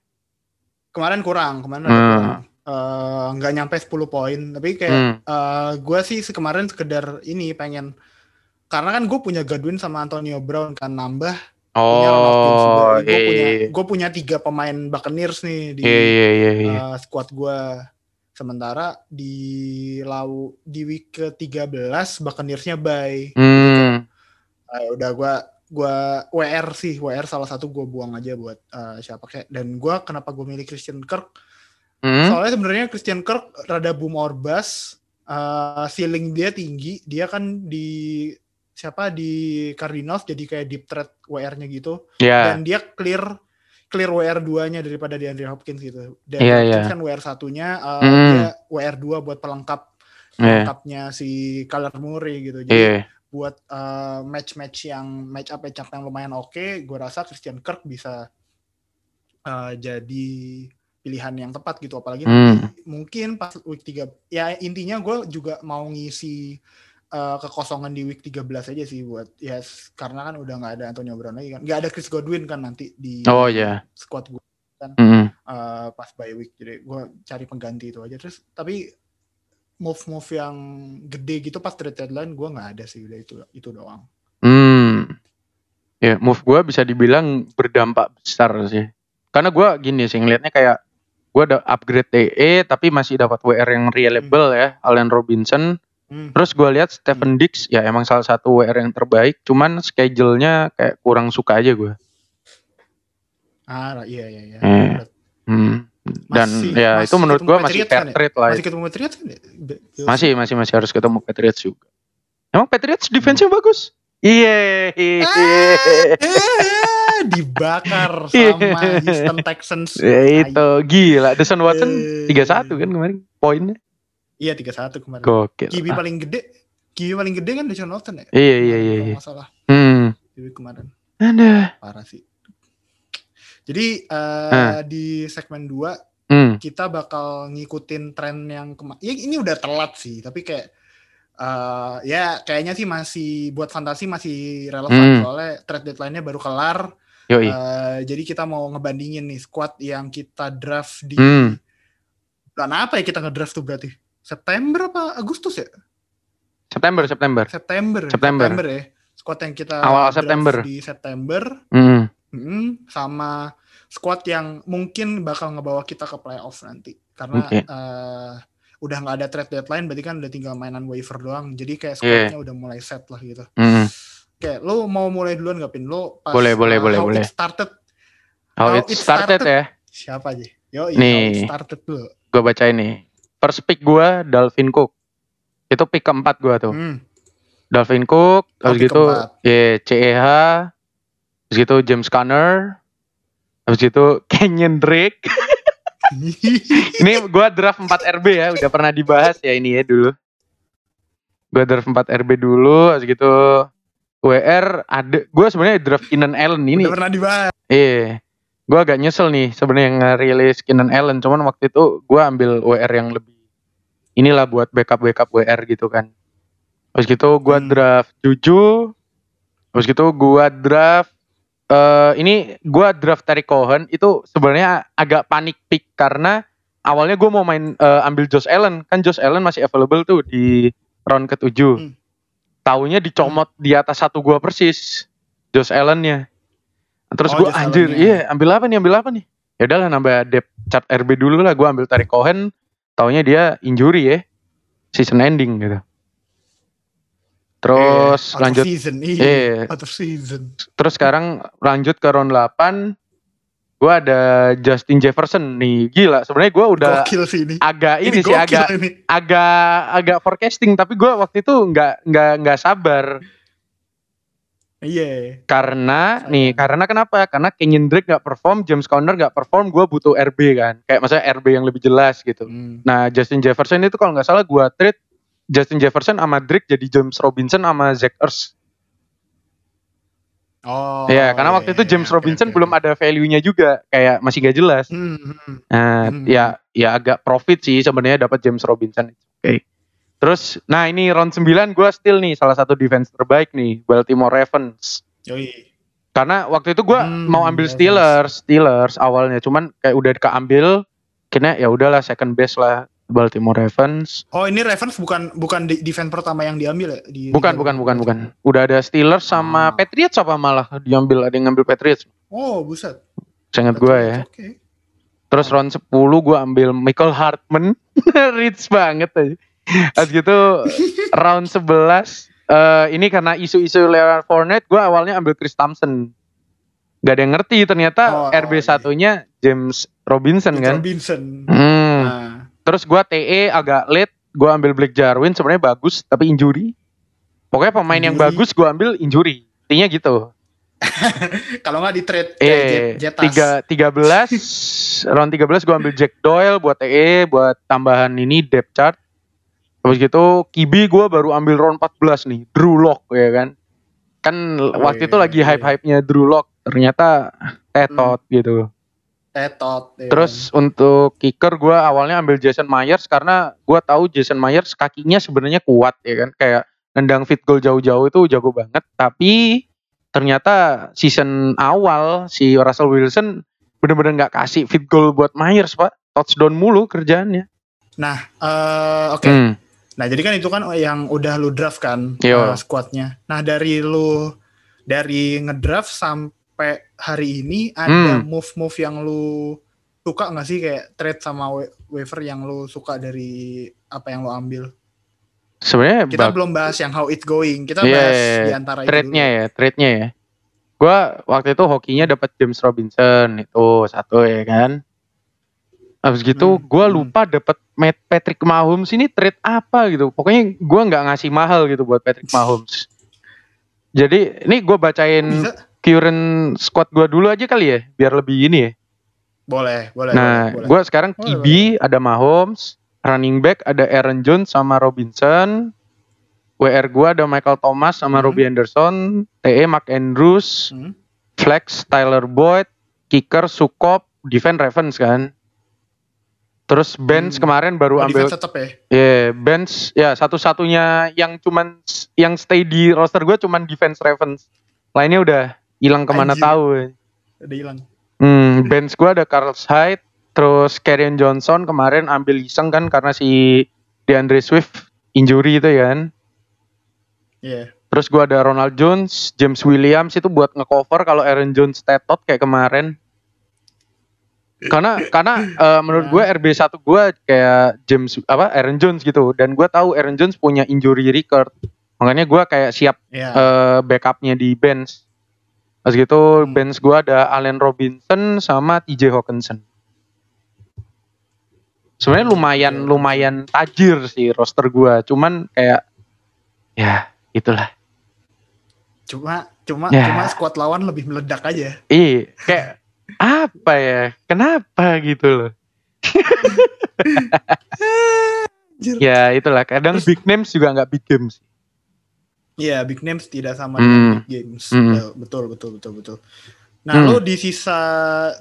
Kemarin kurang, kemarin Hmm. kurang. Eh, nggak nyampe 10 poin, tapi kayak Hmm. eh, gue sih kemarin sekedar ini pengen karena kan gue punya Godwin sama Antonio Brown kan nambah. Oh, gue punya iya. gue punya tiga pemain Buccaneers nih di Iya iya iya iya. eh, squad gue sementara di lau di week ke 13 Buccaneersnya bye Hmm. Eh, udah gua gua WR sih WR salah satu gue buang aja buat eh, siapa kayak dan gua kenapa gue milih Christian Kirk Hmm. soalnya sebenarnya Christian Kirk rada boom or bust eh, ceiling dia tinggi dia kan di siapa di Cardinals jadi kayak deep threat WR-nya gitu Ya. dan dia clear clear WR 2-nya daripada di Andrew Hopkins gitu. Dan Hopkins iya. kan WR satunya uh, Hmm. dia WR 2 buat pelengkap Iya. pelengkapnya si Kyler Murray gitu. Jadi Iya. Buat uh, match-match yang match up match up yang lumayan oke, gue rasa Christian Kirk bisa uh, jadi pilihan yang tepat gitu apalagi Hmm. mungkin pas week 3 ya intinya gue juga mau ngisi uh, kekosongan di week 13 aja sih buat ya s- karena kan udah nggak ada Antonio Brown lagi kan nggak ada Chris Godwin kan nanti di Oh ya. squad gue Hmm. uh, pas bye week jadi gue cari pengganti itu aja terus tapi move move yang gede gitu pas trade deadline gue nggak ada sih udah itu itu doang Hmm. Ya, move gua bisa dibilang berdampak besar sih. Karena gua gini sih ngelihatnya kayak gua ada upgrade TE tapi masih dapat WR yang reliable ya, Allen Robinson. Hmm. Terus gua lihat Stephen Dix ya emang salah satu WR yang terbaik, cuman schedule-nya kayak kurang suka aja gua. ah iya iya iya Eh. Hmm. Dan Masih- ya masih itu menurut gua masih fair kan ya? trade lah. masih ketemu Patriots kan ya? Masih masih masih harus ketemu Patriots juga. Emang Patriots defense-nya bagus? Iya. Ah, *laughs* dibakar sama Houston Texans Ya itu gila. Deshaun Watson Eh. 31 kan kemarin poinnya. iya 31 kemarin Gokil. QB paling gede QB paling gede kan Deshaun Watson ya Iya iya iya. kalau iya. Hmm. week kemarin Ada. parah sih jadi eh, Nah. di segmen 2 Hmm. kita bakal ngikutin tren yang kema ya ini udah telat sih tapi kayak eh, ya kayaknya sih masih buat fantasi masih relevan Hmm. soalnya trade deadline-nya baru kelar Yoi. Eh, jadi kita mau ngebandingin nih squad yang kita draft di Hmm. bulan apa ya kita ngedraft tuh berarti September apa Agustus ya September September. September September. ya squad yang kita Awal draft September. di September, Hmm. mm, sama squad yang mungkin bakal ngebawa kita ke playoff nanti. Karena Oke. eh, udah nggak ada trade deadline, berarti kan udah tinggal mainan waiver doang. Jadi kayak Iya. squadnya udah mulai set lah gitu. Hmm. Oke, lo mau mulai duluan nggak pin? Lo pas Boleh, boleh, uh, boleh, how boleh. it started How, How it it started, started. ya. siapa aja? Yo, Nih. how it started dulu. Gue bacain nih. First pick gue Dalvin Cook. Itu pick keempat gue tuh. Hmm. Dalvin Cook, Oh, pick gitu keempat. ya CEH, habis gitu James Conner, habis gitu *laughs* Kenyon Drake. ini gua draft 4 RB ya, udah pernah dibahas ya ini ya dulu. Gua draft 4 RB dulu, habis gitu WR ada gua sebenarnya draft Keenan Allen ini. Udah pernah dibahas. Iya. Gua agak nyesel nih sebenarnya ngerilis Keenan Allen, cuman waktu itu gua ambil WR yang lebih inilah buat backup-backup WR gitu kan. Habis gitu gua Hmm. draft Juju. Habis gitu gua draft eh ini gua draft Terry Cohen itu sebenarnya agak panik pick karena awalnya gua mau main eh, ambil Josh Allen, kan Josh Allen masih available tuh di round ke-7. Hmm. Taunya dicomot di atas satu gua persis Josh Allen-nya. Terus Oh, Josh anjir, iya ambil apa nih, ambil apa nih? Ya udahlah nambah depth chart RB dulu lah, gua ambil Terry Cohen. Taunya dia injury ya. Season ending gitu. Terus Eh, lanjut season. Iya. Out of season. terus sekarang lanjut ke round 8. Gua ada Justin Jefferson nih. Gila, sebenarnya gua udah Gokil sih ini. agak ini, sih gokil agak ini. agak agak forecasting tapi gua waktu itu nggak nggak nggak sabar Iya. karena Sayang. nih karena kenapa karena Kenyon Drake nggak perform James Conner nggak perform gua butuh RB kan kayak maksudnya RB yang lebih jelas gitu Hmm. nah Justin Jefferson itu kalau nggak salah gua trade Justin Jefferson sama Drake jadi James Robinson sama Zach Ertz Oh. ya karena waktu iya, itu iya, James oke, Robinson oke, belum ada value-nya juga kayak masih gak jelas Hmm, hmm. Nah, Hmm. ya ya agak profit sih sebenarnya dapat James Robinson. Oke. Terus nah ini round 9 gua still nih salah satu defense terbaik nih Baltimore Ravens. Yoi. Karena waktu itu gua Hmm, mau ambil. Steelers, Steelers awalnya cuman kayak udah keambil kena ya udahlah second best lah Baltimore Ravens. Oh ini Ravens bukan bukan di- defense pertama yang diambil ya? Di Bukan Liga bukan bukan bukan. Udah ada Steelers sama Ah. Patriots apa malah diambil ada yang ngambil Patriots. Oh buset. Sangat gua ya. Oke. Terus round 10 gua ambil Michael Hartman. *laughs* Rich banget aja. Habis gitu *laughs* round 11 eh ini karena isu-isu Leonard Fournette gua awalnya ambil Chris Thompson. Gak ada yang ngerti ternyata Oh, RB iya. satunya James Robinson James kan. Robinson. Hmm. Nah, Terus gua TE agak late, gua ambil Blake Jarwin sebenarnya bagus tapi injury. Pokoknya pemain yang Injury. bagus gua ambil injury. Intinya gitu. *laughs* kalau nggak di trade Eh, Jet, tiga tiga belas round 13 gua ambil Jack Doyle buat TE buat tambahan ini depth chart. Habis gitu Kibi gua baru ambil round 14 nih, Drew Lock ya kan. Kan waktu itu iya, lagi iya. hype-hype-nya Drew Lock, ternyata tetot gitu. Tetot. ya Terus untuk kicker gua awalnya ambil Jason Myers karena gua tahu Jason Myers kakinya sebenarnya kuat ya kan, kayak nendang fit goal jauh-jauh itu jago banget, tapi ternyata season awal si Russell Wilson bener-bener nggak kasih fit goal buat Myers pak, touchdown mulu kerjaannya. Nah, eh, oke. Hmm. Nah, jadi kan itu kan yang udah lu draft kan Yo. eh, squadnya. Nah, dari lu dari ngedraft sampai hari ini ada Hmm. move-move yang lu suka nggak sih kayak trade sama wa- waiver yang lu suka dari apa yang lu ambil? Sebenarnya Kita belum bahas yang how it going. Kita Iya, bahas iya, iya. di antara trade-nya ya, trade-nya ya. Gua waktu itu hokinya dapat James Robinson itu satu ya kan. Habis gitu Hmm, gua hmm. lupa dapat Matt Patrick Mahomes ini trade apa gitu. Pokoknya gua nggak ngasih mahal gitu buat Patrick *laughs* Mahomes. Jadi ini gua bacain Bisa? Current squad gua dulu aja kali ya, biar lebih ini ya. Boleh, boleh. Nah, gua sekarang Boleh, QB ada Mahomes, running back ada Aaron Jones sama Robinson. WR gua ada Michael Thomas sama Hmm. Robbie Anderson, TE Mark Andrews, Hmm. flex Tyler Boyd, kicker Sukop, defense Ravens kan. Terus bench Hmm. kemarin baru Oh, ambil tetap ya. ya bench ya satu-satunya yang cuman yang stay di roster gue cuman defense Ravens. Lainnya udah hilang ke mana Anjir. tahu. Udah hilang. Hmm, bench gue ada Carlos Hyde, terus Karrion Johnson kemarin ambil iseng kan karena si DeAndre Swift injury itu ya kan. Iya. Terus gua ada Ronald Jones, James Williams itu buat ngecover kalau Aaron Jones tetot kayak kemarin. Karena karena eh, menurut gue RB1 gue kayak James apa Aaron Jones gitu dan gua tahu Aaron Jones punya injury record. Makanya gua kayak siap Iya. eh, backupnya di bench. Pas gitu Hmm. bench gua ada Allen Robinson sama TJ Hawkinson. Sebenarnya lumayan Oke. lumayan tajir sih roster gua, cuman kayak ya itulah. Cuma cuma Ya. cuma squad lawan lebih meledak aja. Iya, kayak apa ya? Kenapa gitu loh? *laughs* *laughs* Ya itulah. Kadang Terus- big names juga nggak big games. Iya, big names tidak sama Hmm. dengan big games. Hmm. Betul, betul, betul, betul, betul. Nah, Hmm. lo di sisa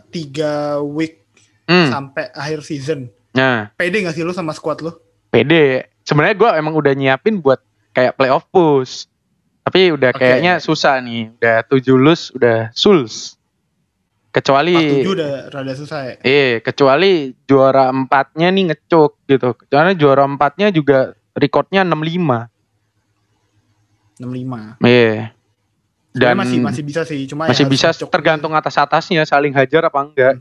tiga week Hmm. sampai akhir season, Nah, pede gak sih lo sama squad lo? pede. Sebenarnya gua emang udah nyiapin buat kayak playoff push. Tapi udah Oke. kayaknya susah nih. Udah tujuh lus, udah suls. Kecuali 47 udah rada susah ya. Eh, kecuali juara empatnya nih ngecuk gitu. Karena juara empatnya juga recordnya 65. 65. Iya. Dan Dan masih masih bisa sih, cuma masih ya bisa tergantung atas atasnya saling hajar apa enggak.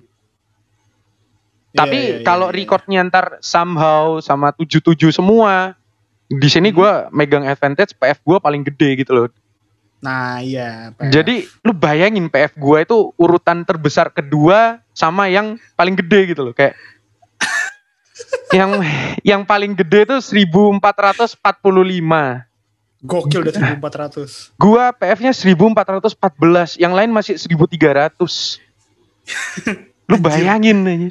Iya, Tapi iya, iya, kalau iya. recordnya ntar somehow sama 77 semua, di sini Hmm. gua megang advantage PF gua paling gede gitu loh. Nah, iya. PF. Jadi lu bayangin PF gua itu urutan terbesar kedua sama yang paling gede gitu loh kayak *laughs* yang yang paling gede tuh 1445. Gokil udah 1400. Gua PF-nya 1414, yang lain masih 1300. *laughs* Lu bayangin aja.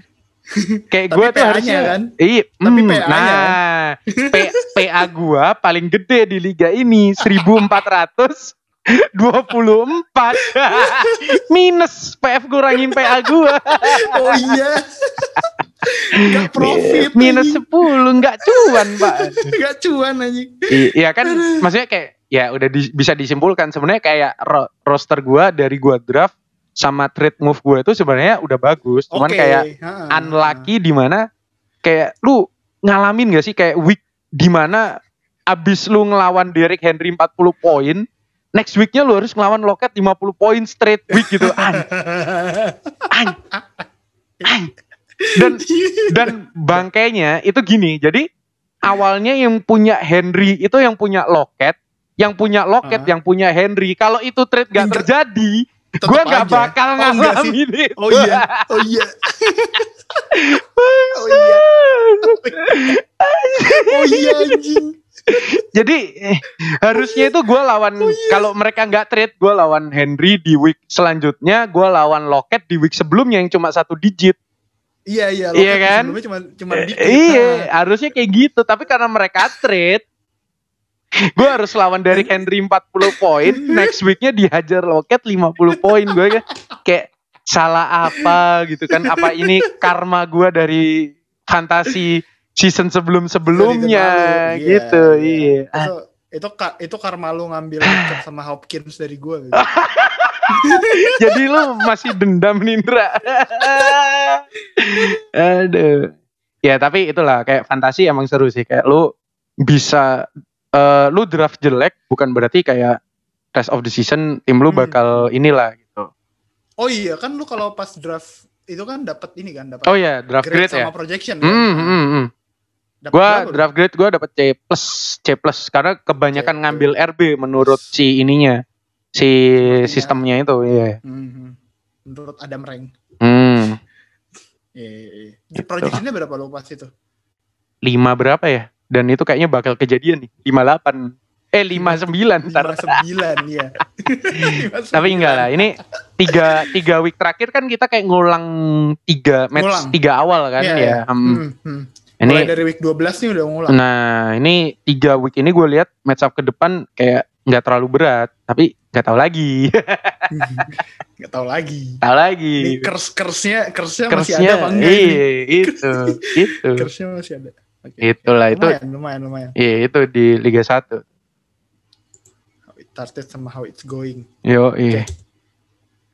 Kayak gua tuh harusnya kan? Iya, Tapi hmm, PA-nya nah, P- PA gua paling gede di liga ini 1424. *laughs* Minus PF kurangin PA gua. Oh iya. Gak profit. Minus anjing. 10 nggak cuan, Pak. *laughs* Gak cuan anjing. Iya kan maksudnya kayak ya udah di- bisa disimpulkan sebenarnya kayak ro- roster gua dari gua draft sama trade move gua itu sebenarnya udah bagus cuman kayak ha-ha. unlucky di mana kayak lu ngalamin gak sih kayak week di mana abis lu ngelawan Derrick Henry 40 poin next weeknya lu harus ngelawan Lockett 50 poin straight week gitu an, *laughs* an, an. Dan *laughs* dan bangkainya itu gini jadi awalnya yang punya Henry itu yang punya Lockett yang punya Lockett Ah. yang punya Henry kalau itu trade gak terjadi gue nggak bakal Oh, ngalamin itu Oh iya, *laughs* oh iya. oh iya, oh iya anjing. Jadi eh, harusnya itu gue lawan Oh, iya. kalau mereka nggak trade gue lawan Henry di week selanjutnya gue lawan Lockett di week sebelumnya yang cuma satu digit. Iya iya. Iya Loket kan? Sebelumnya cuma cuma Eh, dikit. iya Nah, harusnya kayak gitu tapi karena mereka trade gue harus lawan dari Henry 40 poin *laughs* next weeknya dihajar Lockett 50 poin gue kayak, kayak salah apa gitu kan apa ini karma gue dari fantasi season sebelum sebelumnya dari tahun lalu. gitu iya, Itu itu ka- itu karma lu ngambil Loket *laughs* sama Hopkins dari gue. Gitu. *laughs* *laughs* Jadi lu masih dendam Nindra. *laughs* Aduh. Ya tapi itulah kayak fantasi emang seru sih kayak lu bisa eh, lu draft jelek bukan berarti kayak rest of the season tim lu Hmm. bakal inilah gitu. Oh iya kan lu kalau pas draft itu kan dapat ini kan dapat Oh ya draft grade grade, ya. sama projection kan. Hmm, hmm, hmm. Dapat Gua berapa draft grade gua dapat C plus C plus karena kebanyakan C. ngambil RB menurut si ininya si Sepertinya. sistemnya itu iya. Hmm. Menurut Adam Rank. Hmm. Iya, iya, iya. Di Gitu. projectionnya berapa lu pas itu? lima berapa ya? Dan itu kayaknya bakal kejadian nih. 58. Eh 59 ntar. 59 ya. *laughs* Tapi enggak lah. Ini tiga, tiga week terakhir kan kita kayak ngulang tiga match Ngulang. tiga awal kan Iya, ya. iya. Hmm. Hmm, hmm. Ini Mulai dari week 12 nih udah ngulang. nah ini tiga week ini gue lihat match up ke depan kayak nggak terlalu berat. Tapi nggak tahu lagi. *laughs* Gak tahu lagi. tahu lagi. Ini curse curse-nya curse-nya masih Kersnya, ada apa enggak iya, itu, *laughs* itu. Curse-nya masih ada. Oke. Itulah itu. Lumayan, lumayan, lumayan. Iya itu di Liga 1 How it started sama how it's going. Yo, iya.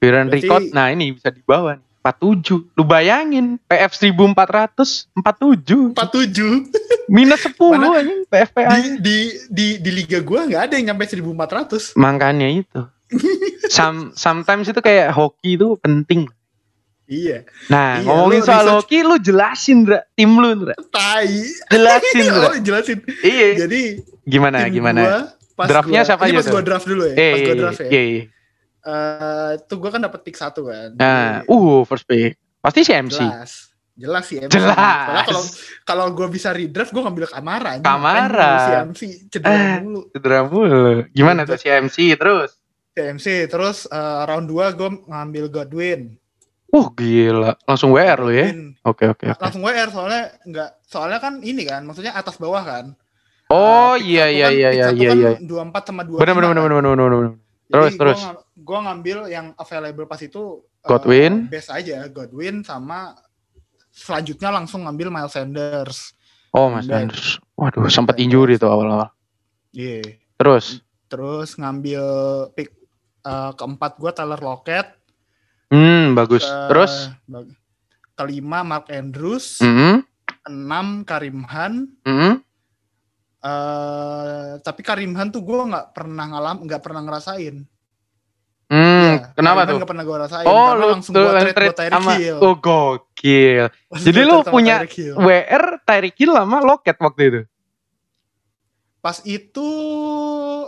Viran Berarti- record, nah ini bisa di bawah nih. 47. Lu bayangin PF 1400 47. 47 Minus 10 Mana? anjing PFPA. di di di di liga gua nggak ada yang nyampe 1400 Makanya itu. Some, sometimes itu kayak hoki itu penting. iya Nah, Iya, ngomongin lu soal research- hoki lu jelasin, Dra. Tim lu, Dra. tai Jelasin, *laughs* Dra. oh jelasin Iya. jadi Gimana, gimana? gua Draftnya gua, siapa aja pas gua draft dulu ya Eh, pas gua iya, draft ya iya, iya. Eh, tuh gua kan dapat pick satu kan Nah, Jadi, uh, first pick. Pasti si MC. jelas jelas sih MC. Jelas. Kalau kalau gue bisa redraft gue ngambil Kamara. Kamara. Dulu si MC cedera Eh. dulu Cedera mulu. Gimana Gitu. tuh si MC terus? si MC terus eh, round 2 gue ngambil Godwin Uh, gila. Langsung WR lu ya? Oke, oke, langsung WR soalnya nggak soalnya kan ini kan maksudnya atas bawah kan Oh, Eh, iya, iya, kan- iya, iya, iya, kan iya. 24 sama 25 Bener, bener, bener, kan. bener, bener, bener. Jadi Terus, gua gua ngambil yang available pas itu eh, Godwin. best aja Godwin sama selanjutnya langsung ngambil Miles Sanders Oh, Mas Dan- Anders. Waduh, sempat injury tuh awal-awal. iya Terus, terus ngambil pick eh, keempat gua Tyler Lockett hmm, bagus. Ke- Terus, bag- kelima Mark Andrews, hmm, enam Karim Han. hmm, eh tapi Karim Han tuh gue nggak pernah ngalam, nggak pernah ngerasain. Hmm. Iya, Kenapa tuh? nggak pernah gue rasain. Oh, lu langsung tuh trade, trade buat sama Hill. Oh, gokil. Langsung jadi lu punya. WR Tyreek Hill sama Lockett waktu itu. Pas itu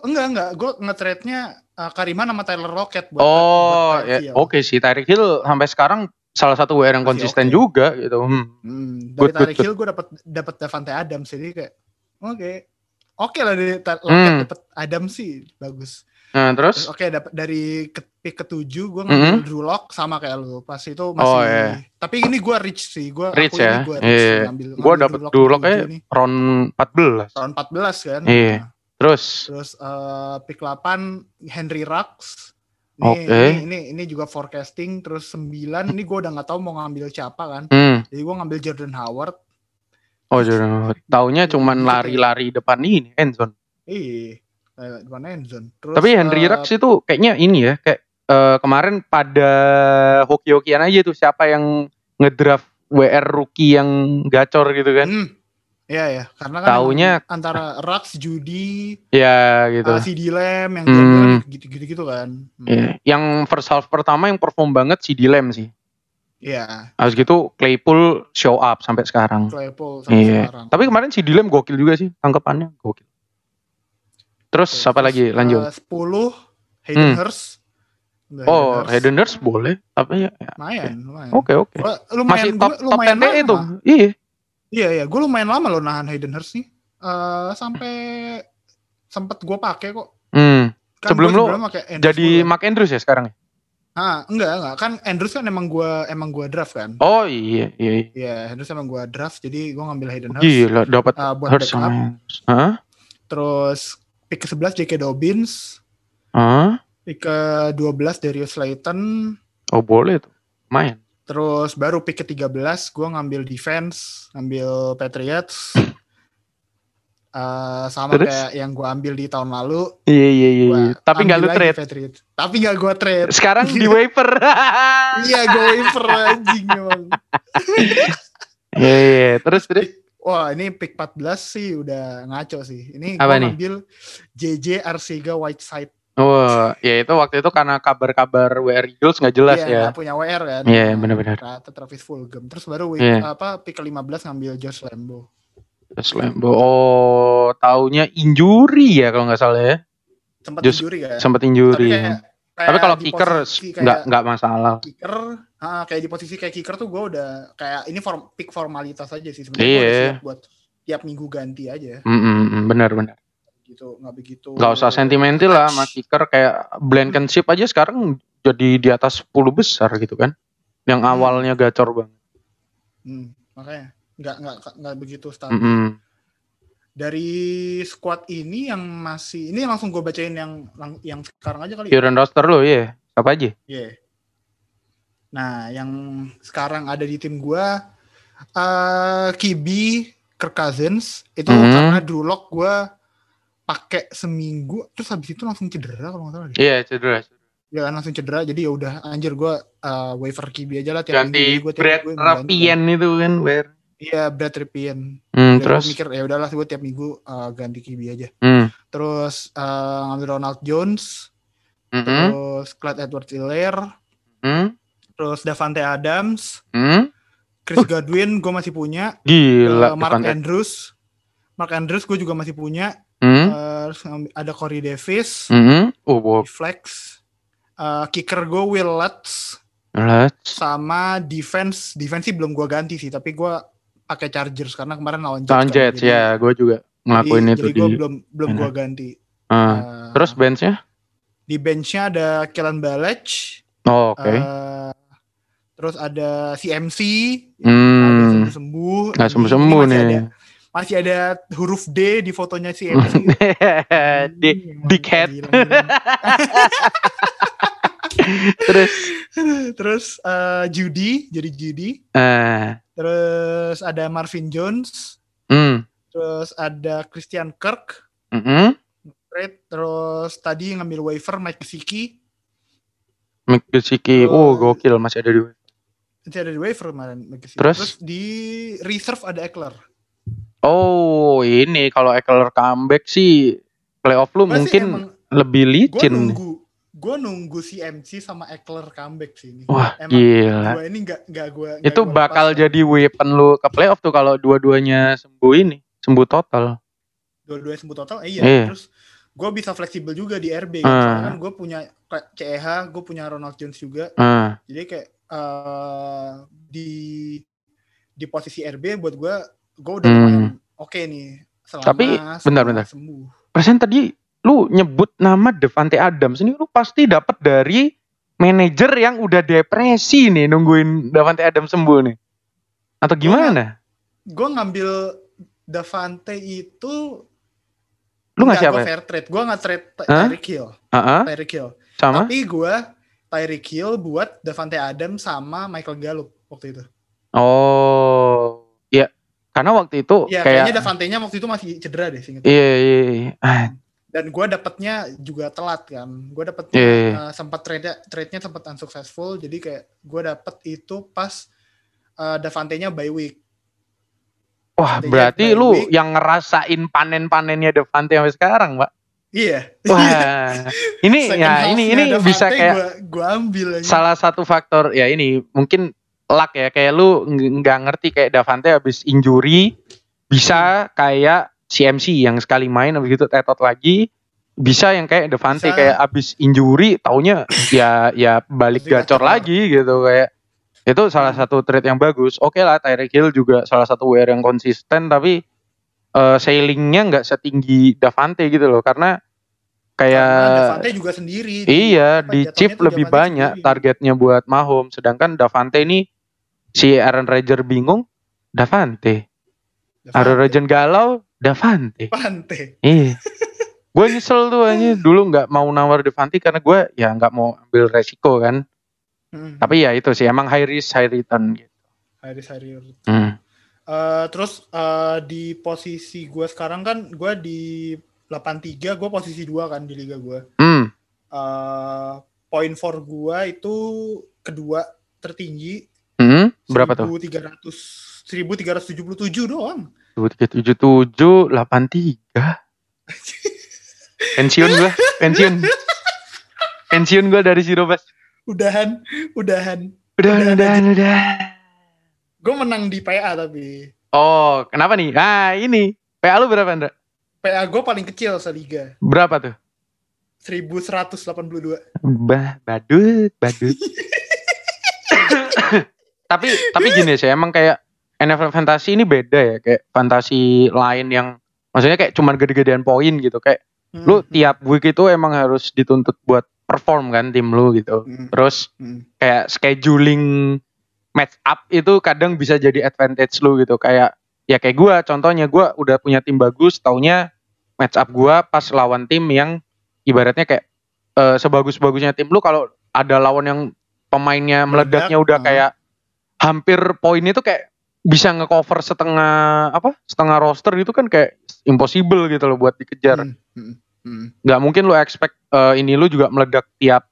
enggak enggak, gue nge-trade-nya uh, Karim Han sama Tyler Lockett buat, Oh, buat ya, oke sih Tyreek Hill sampai sekarang salah satu WR yang Masih konsisten oke. juga gitu. Hmm. Hmm, dari Good, Tyreek. Hill gue dapat dapat Davante Adams jadi kayak oke. Oke lah dari Lockett Hmm. dapat Adams sih bagus. Nah, Terus terus oke dapat dari ke, pick ketujuh gue ngambil Mhm. Drew Lock sama kayak lu pas itu masih Oh, iya. tapi ini gue rich sih gue Rich aku ya? gue Iya. rich sih, ngambil, gua ngambil dapet Drew Lock kayak round 14. tahun 14 kan Iya. Nah, Terus terus eh, pick 8 Henry Rux ini, Oke. ini, ini ini juga forecasting terus 9 ini gue udah nggak tahu mau ngambil siapa kan hmm. jadi gue ngambil Jordan Howard Oh, jadi taunya cuman Gitu ya. lari-lari depan ini endzone. iya eh, terus Tapi Henry eh, Rux itu kayaknya ini ya, kayak eh, kemarin pada hoki-hokian aja tuh siapa yang ngedraft WR rookie yang gacor gitu kan. hmm, Iya ya, karena kan Taunya- antara Rux, Judy, Ya gitu. uh, CD Lamb yang Hmm. gitu-gitu kan. Hmm. Iya. Yang first half pertama yang perform banget si Dilem sih. Iya, Habis gitu Claypool show up sampai sekarang. Claypool sampai Iya. sekarang. Tapi kemarin si Dilem gokil juga sih, tangkapannya gokil. Terus Oke, apa terus, lagi? Lanjut. uh, 10 Hayden Hmm. Hurst. Nggak, oh. Hayden Hurst boleh, tapi ya. ya, Lumayan, lumayan. Oke oke. Gua lumayan Masih gua top top lumayan 10 itu. Iya. Iya, iya, gue lumayan lama loh nahan Hayden Hurst nih. Eh sampai sempet gue pakai kok. Hmm. Kan Sebelum gua Andrews Jadi. Mark Andrews ya sekarang ya? Ah, enggak, enggak. Kan Andrews kan emang gua emang gua draft kan. Oh iya iya. iya. Iya, Andrews emang gua draft jadi gua ngambil Hayden Hurst. Gila dapat uh, buat Hurst backup. Hah? Terus pick ke-11 J.K. Dobbins, Hah? pick ke-12 Darius Slayton, Oh boleh tuh. Main. terus baru pick ke-13 gua ngambil defense, ngambil Patriots. *laughs* Eh, sama Terus? kayak yang gua ambil di tahun lalu. Iya iya iya. iya. Tapi nggak lu trade. Patriots. Tapi nggak gua trade. Sekarang di *laughs* waiver. iya, gua waiver anjing emang. *laughs* Iya iya. Terus terus. Wah, ini pick 14 sih udah ngaco sih. Ini Apa nih? ngambil JJ Arcega Whiteside. Oh, ya itu waktu itu karena kabar-kabar WR Eagles nggak jelas Iya, ya. nggak punya WR kan. Iya, Nah, benar-benar. Ternyata Travis Fulgham. Terus baru week Iya. apa pick ke-15 ngambil Josh Lambo. Terus Lambo. Oh, taunya injury ya kalau nggak salah ya. Sempat injury kan. Sempat Tapi injury. kayak, ya. Kayak Tapi kalau kicker nggak nggak masalah. kicker, ah, kayak di posisi kayak kicker tuh gue udah kayak ini form, pick formalitas aja sih sebenarnya. Iya. Buat tiap minggu ganti aja Mm, mm, mm, benar benar. gitu, nggak begitu. Nggak usah sentimental lah sama kicker kayak Blankenship aja sekarang jadi di atas 10 besar gitu kan. Yang Hmm. awalnya gacor banget. Hmm, makanya nggak nggak nggak begitu Mm, stabil. mm. Dari squad ini yang masih ini langsung gue bacain yang yang sekarang aja kali. ya? Current roster lo ya. Apa aja? Iya. Nah, yang sekarang ada di tim gua eh Kibi, Kirk Cousins itu Mhm. karena Drew Lock gua pakai seminggu terus habis itu langsung cedera kalau nggak salah. Iya, cedera. ya kan langsung cedera jadi ya udah anjir gue uh, waiver QB aja lah tiap Ganti minggu gue Brad Rapien itu kan, Ber. Iya Brad Rapien Hmm, terus gue mikir ya udahlah gue tiap minggu uh, ganti QB aja hmm. terus uh, ngambil Ronald Jones Mm-mm. terus Clyde Edwards Helaire Hmm. terus Davante Adams Hmm. Chris Godwin gue masih punya Gila, Uh, Mark Devante. Andrews Mark Andrews gue juga masih punya Hmm. Uh, ada Corey Davis Hmm. Oh, wow. flex Uh, kicker gue Will Lutz Let's. sama defense defense sih belum gue ganti sih tapi gue pakai Chargers karena kemarin lawan Jets, Lawan kan. Jets Jadi- ya, gue juga ngelakuin jadi, itu jadi di. gue belum belum gue ganti Ah. Uh, Terus benchnya? di benchnya ada Kellen Balech Oh, oke. uh, terus ada CMC Hmm. sembuh sembuh Nggak sembuh-sembuh masih nih. ada masih ada huruf D di fotonya CMC *laughs* Di dickhead. gila. *laughs* *laughs* terus terus uh, Judy jadi Judy eh terus ada Marvin Jones hmm. terus ada Christian Kirk Mm-mm. trade terus tadi ngambil waiver Mike Gesicki Mick Gesicki. Oh, gokil masih ada di. masih ada di waiver kemarin Mike Gesicki. Terus? di reserve ada Eckler Oh, ini kalau Eckler comeback sih playoff lu Gua sih mungkin emang- lebih licin. nih. nunggu gue nunggu si MC sama Eckler comeback sih ini Wah, emang gila. gue ini nggak nggak gue Itu bakal jadi weapon lu ke playoff tuh kalau dua-duanya sembuh ini, sembuh total. dua-duanya sembuh total eh, iya Iya. terus gue bisa fleksibel juga di RB kan Ah. soalnya kan gue punya kayak CEH gue punya Ronald Jones juga Ah, jadi kayak eh, di di posisi RB buat gue gue udah Hmm. oke nih selama Tapi, bentar-bentar. sembuh persen tadi lu nyebut nama Devante Adams ini lu pasti dapat dari manajer yang udah depresi nih nungguin Devante Adams sembuh nih. Atau gimana? gue ngambil Davante itu Lu ngasih gue apa? fair trade gue nggak trade? Tyreek Hill Heeh, Tyreek Hill sama? tapi gue Tyreek Hill buat Davante Adams sama Michael Gallup waktu itu Oh, ya. Karena waktu itu ya kayak kayaknya Davante-nya waktu itu masih cedera deh Iya, iya, iya. Dan gue dapetnya juga telat kan gue dapetnya Iya, iya. uh, sempat trade trade nya sempat unsuccessful jadi kayak gue dapet itu pas uh, Davante-nya bye week Wah, Artinya berarti lu week. yang ngerasain panen-panennya Devante sampai sekarang, Pak. iya Wah, *laughs* ini Second ya ini ini half-nya bisa Davante kayak gua, gua ambil aja. salah satu faktor ya ini mungkin luck ya kayak lu ng- nggak ngerti kayak Davante habis injury bisa kayak CMC yang sekali main habis gitu tetot lagi bisa yang kayak Devante Bisa. kayak habis injury taunya ya ya balik gacor lagi gitu kayak itu salah satu trade yang bagus oke lah Tyreek Hill juga salah satu WR yang konsisten tapi eh sailingnya nggak setinggi Davante gitu loh karena kayak Karena Davante juga sendiri di- Iya, di chip lebih Davante banyak sendiri. targetnya buat Mahomes. Sedangkan Davante ini si Aaron Rodgers bingung, Davante. Davante. Aaron Rodgers galau, Davante. Davante. Iya. gue nyesel tuh aja *laughs* dulu nggak mau nawar Davante karena gue ya nggak mau ambil resiko kan. Hmm, Tapi ya itu sih emang high risk high return gitu. Haris Harrier. Hmm. Eh, terus eh, di posisi gue sekarang kan gue di 83 gue posisi 2 kan di liga gue. Hmm. Eh point for gue itu kedua tertinggi Hmm. Berapa tuh? 1300 1377 doang. 2377 83. Pensiun gue, pensiun. Pensiun gue dari Sirobas. Udahan, udahan. Udah, Udah, udah, udah. Gue menang di PA tapi Oh, kenapa nih? Ah, ini. PA lu berapa, Andra? PA gue paling kecil seliga. Berapa tuh? 1182. Bah, badut, badut. *laughs* tapi tapi gini sih, emang kayak NFL Fantasy ini beda ya, kayak fantasi lain yang maksudnya kayak cuman gede-gedean poin gitu, kayak Hmm, lu tiap week itu emang harus dituntut buat perform kan tim lu gitu. hmm, Terus hmm. kayak scheduling match up itu kadang bisa jadi advantage lu gitu kayak ya kayak gua contohnya gua udah punya tim bagus taunya match up gua pas lawan tim yang ibaratnya kayak eh, sebagus-bagusnya tim lu kalau ada lawan yang pemainnya Meledak, meledaknya udah ah. kayak hampir poin itu kayak bisa ngecover setengah apa setengah roster gitu kan kayak impossible gitu loh buat dikejar Hmm, hmm, hmm. nggak mungkin lu expect eh, ini lu juga meledak tiap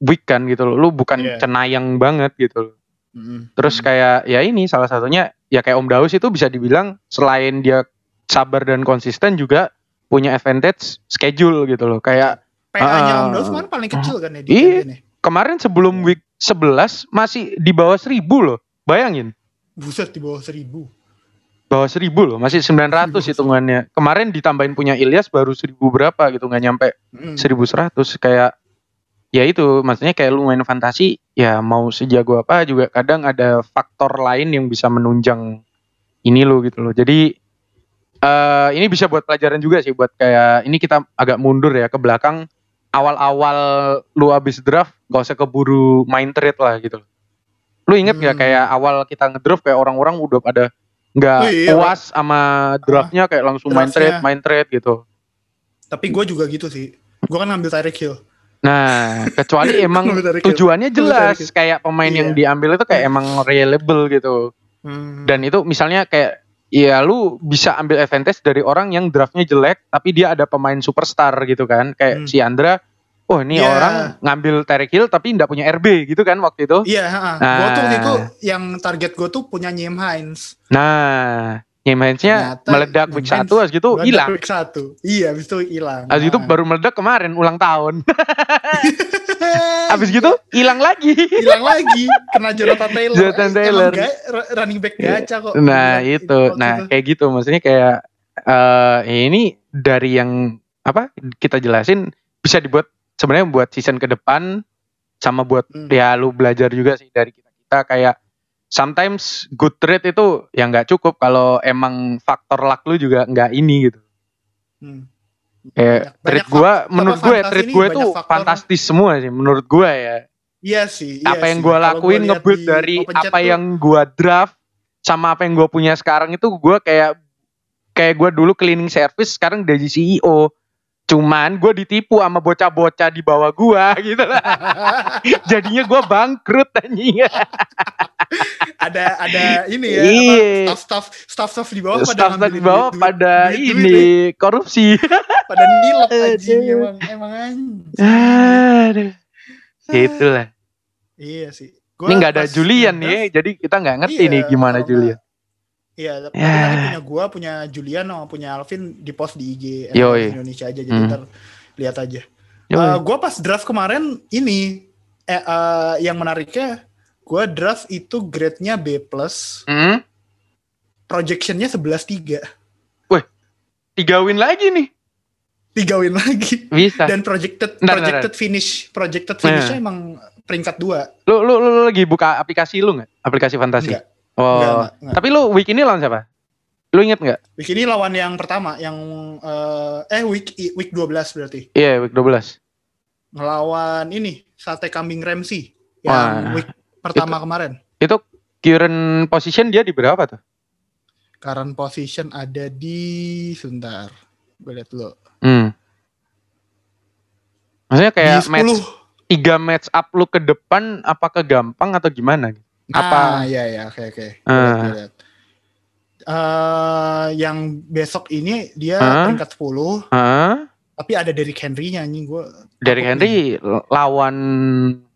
weak kan gitu loh. Lu bukan Iya. cenayang banget gitu loh. Mm-mm. Terus Mm. kayak ya ini salah satunya ya kayak Om Daus itu bisa dibilang selain dia sabar dan konsisten juga punya advantage schedule gitu loh. Kayak PA-nya Ah. Om Daus kemarin paling kecil kan ya di Iya. ya? kemarin sebelum Iya. week 11 masih di bawah 1000 loh. Bayangin. Buset di bawah seribu. Bawah 1000 loh, masih 900 hitungannya. Kemarin ditambahin punya Ilyas baru 1000 berapa gitu, nggak nyampe Mm. 1100 kayak ya itu maksudnya kayak lu main fantasi ya mau sejago apa juga kadang ada faktor lain yang bisa menunjang ini lo gitu loh. Jadi eh ini bisa buat pelajaran juga sih buat kayak ini kita agak mundur ya ke belakang awal-awal lu abis draft gak usah keburu main trade lah gitu loh. Lu inget Hmm. kayak awal kita ngedraft kayak orang-orang udah pada nggak Oh iya, puas sama draftnya kayak langsung main draftnya. trade main trade gitu. Tapi gue juga gitu sih. Gue kan ngambil Tyreek Hill. Nah, kecuali *laughs* emang tujuannya jelas kayak pemain yang Iya. diambil itu kayak emang reliable gitu. Hmm. Dan itu misalnya kayak ya lu bisa ambil advantage dari orang yang draftnya jelek tapi dia ada pemain superstar gitu kan. Kayak Hmm. si Andra, oh ini Iya. orang ngambil Tyreek Hill tapi nggak punya RB gitu kan waktu itu. Iya, heeh. Nah. Gue tuh itu yang target gue tuh punya Nyem Hines. Nah, Nyemensnya Ternyata meledak week 1 habis gitu Meledak hilang. Week satu. Iya, habis itu hilang. Habis itu Nah. baru meledak kemarin ulang tahun. *laughs* Habis gitu hilang lagi. hilang lagi kena Jonathan Taylor. Jonathan Eh, Taylor. r- running back gacha kok. Nah itu, waktu nah itu. kayak gitu maksudnya kayak eh ini dari yang apa kita jelasin bisa dibuat sebenarnya buat season ke depan sama buat Hmm. ya lu belajar juga sih dari kita kita kayak sometimes good trade itu ya nggak cukup kalau emang faktor luck lu juga nggak ini gitu. Hmm. Kayak Banyak- trade gua menurut gue fantasi trade gue tuh faktor. fantastis semua sih menurut gue ya. Iya sih. iya apa yang gue lakuin ngebuild di dari apa tuh, yang gue draft sama apa yang gue punya sekarang itu gue kayak kayak gue dulu cleaning service sekarang jadi CEO cuman gue ditipu sama bocah-bocah di bawah gue *laughs* gitu lah jadinya gue bangkrut anjing *laughs* ada ada ini ya Iya. apa, staff staff staff staff di bawah pada staff staff di bawah duit- pada duit- duit- ini duit- korupsi *laughs* pada anjing Aduh. emang emang anjing. aduh itulah Iya sih. ini nggak ada Julian nih jadi kita nggak ngerti Iya, nih gimana Julian Iya, tapi tadi punya gua, punya Julian sama punya Alvin di post di IG Yoi. Indonesia aja jadi Hmm. ntar lihat aja. Yoi. Eh, gua pas draft kemarin ini eh, eh, yang menariknya gua draft itu grade-nya B+, Hmm? projectionnya 11-3. tiga win lagi nih Tiga win lagi. bisa Dan projected bentar, projected finish, projected finish-nya Nah. emang peringkat 2. Lu, lu, lu, lu lagi buka aplikasi lu nggak? Aplikasi fantasi? Enggak. Oh. Enggak, enggak, enggak. Tapi lu week ini lawan siapa? Lu inget nggak? Week ini lawan yang pertama yang eh, eh week week 12 berarti. Iya, week 12. Ngelawan ini Sate Kambing Ramsey Wah, yang week pertama kemarin. Itu current position dia di berapa tuh? Current position ada di sebentar. Gue lihat dulu. Hmm. Maksudnya kayak di 10. match tiga match up lu ke depan apakah gampang atau gimana? Nah, apa- ya ya, oke oke. Ah. lihat, gue lihat. Eh, yang besok ini dia Ah. peringkat 10, Hah? tapi ada Derrick Henry-nya anjing gue. Dari Henry lawan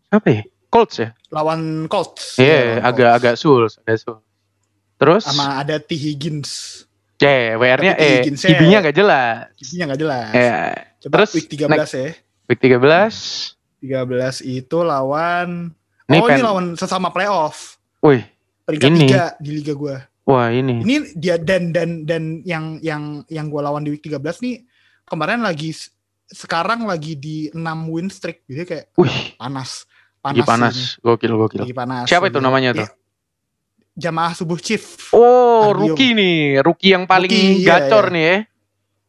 apa ya? Colts ya? lawan Colts. Iya, Lawan agak-agak sul, agak sul. Terus, Colts. sama ada T Higgins. ya WR-nya Tapi eh Higginsnya- IB-nya gak jelas. Isinya nggak jelas. Coba terus week 13 ya. week 13 13 itu lawan Ini Oh, ini lawan sesama playoff. Wih, Peringkat Ini. tiga di liga gua. wah ini. Ini dia dan dan dan yang yang yang gua lawan di week 13 nih kemarin lagi sekarang lagi di 6 win streak. Jadi kayak Wih, panas. lagi Panas. panas. ini. Gokil, gokil. Lagi panas. Siapa itu namanya Iya, tuh? Jamaah Subuh Chief. Oh, Arbium. rookie nih. Rookie yang paling Rookie, iya, gacor iya. nih ya.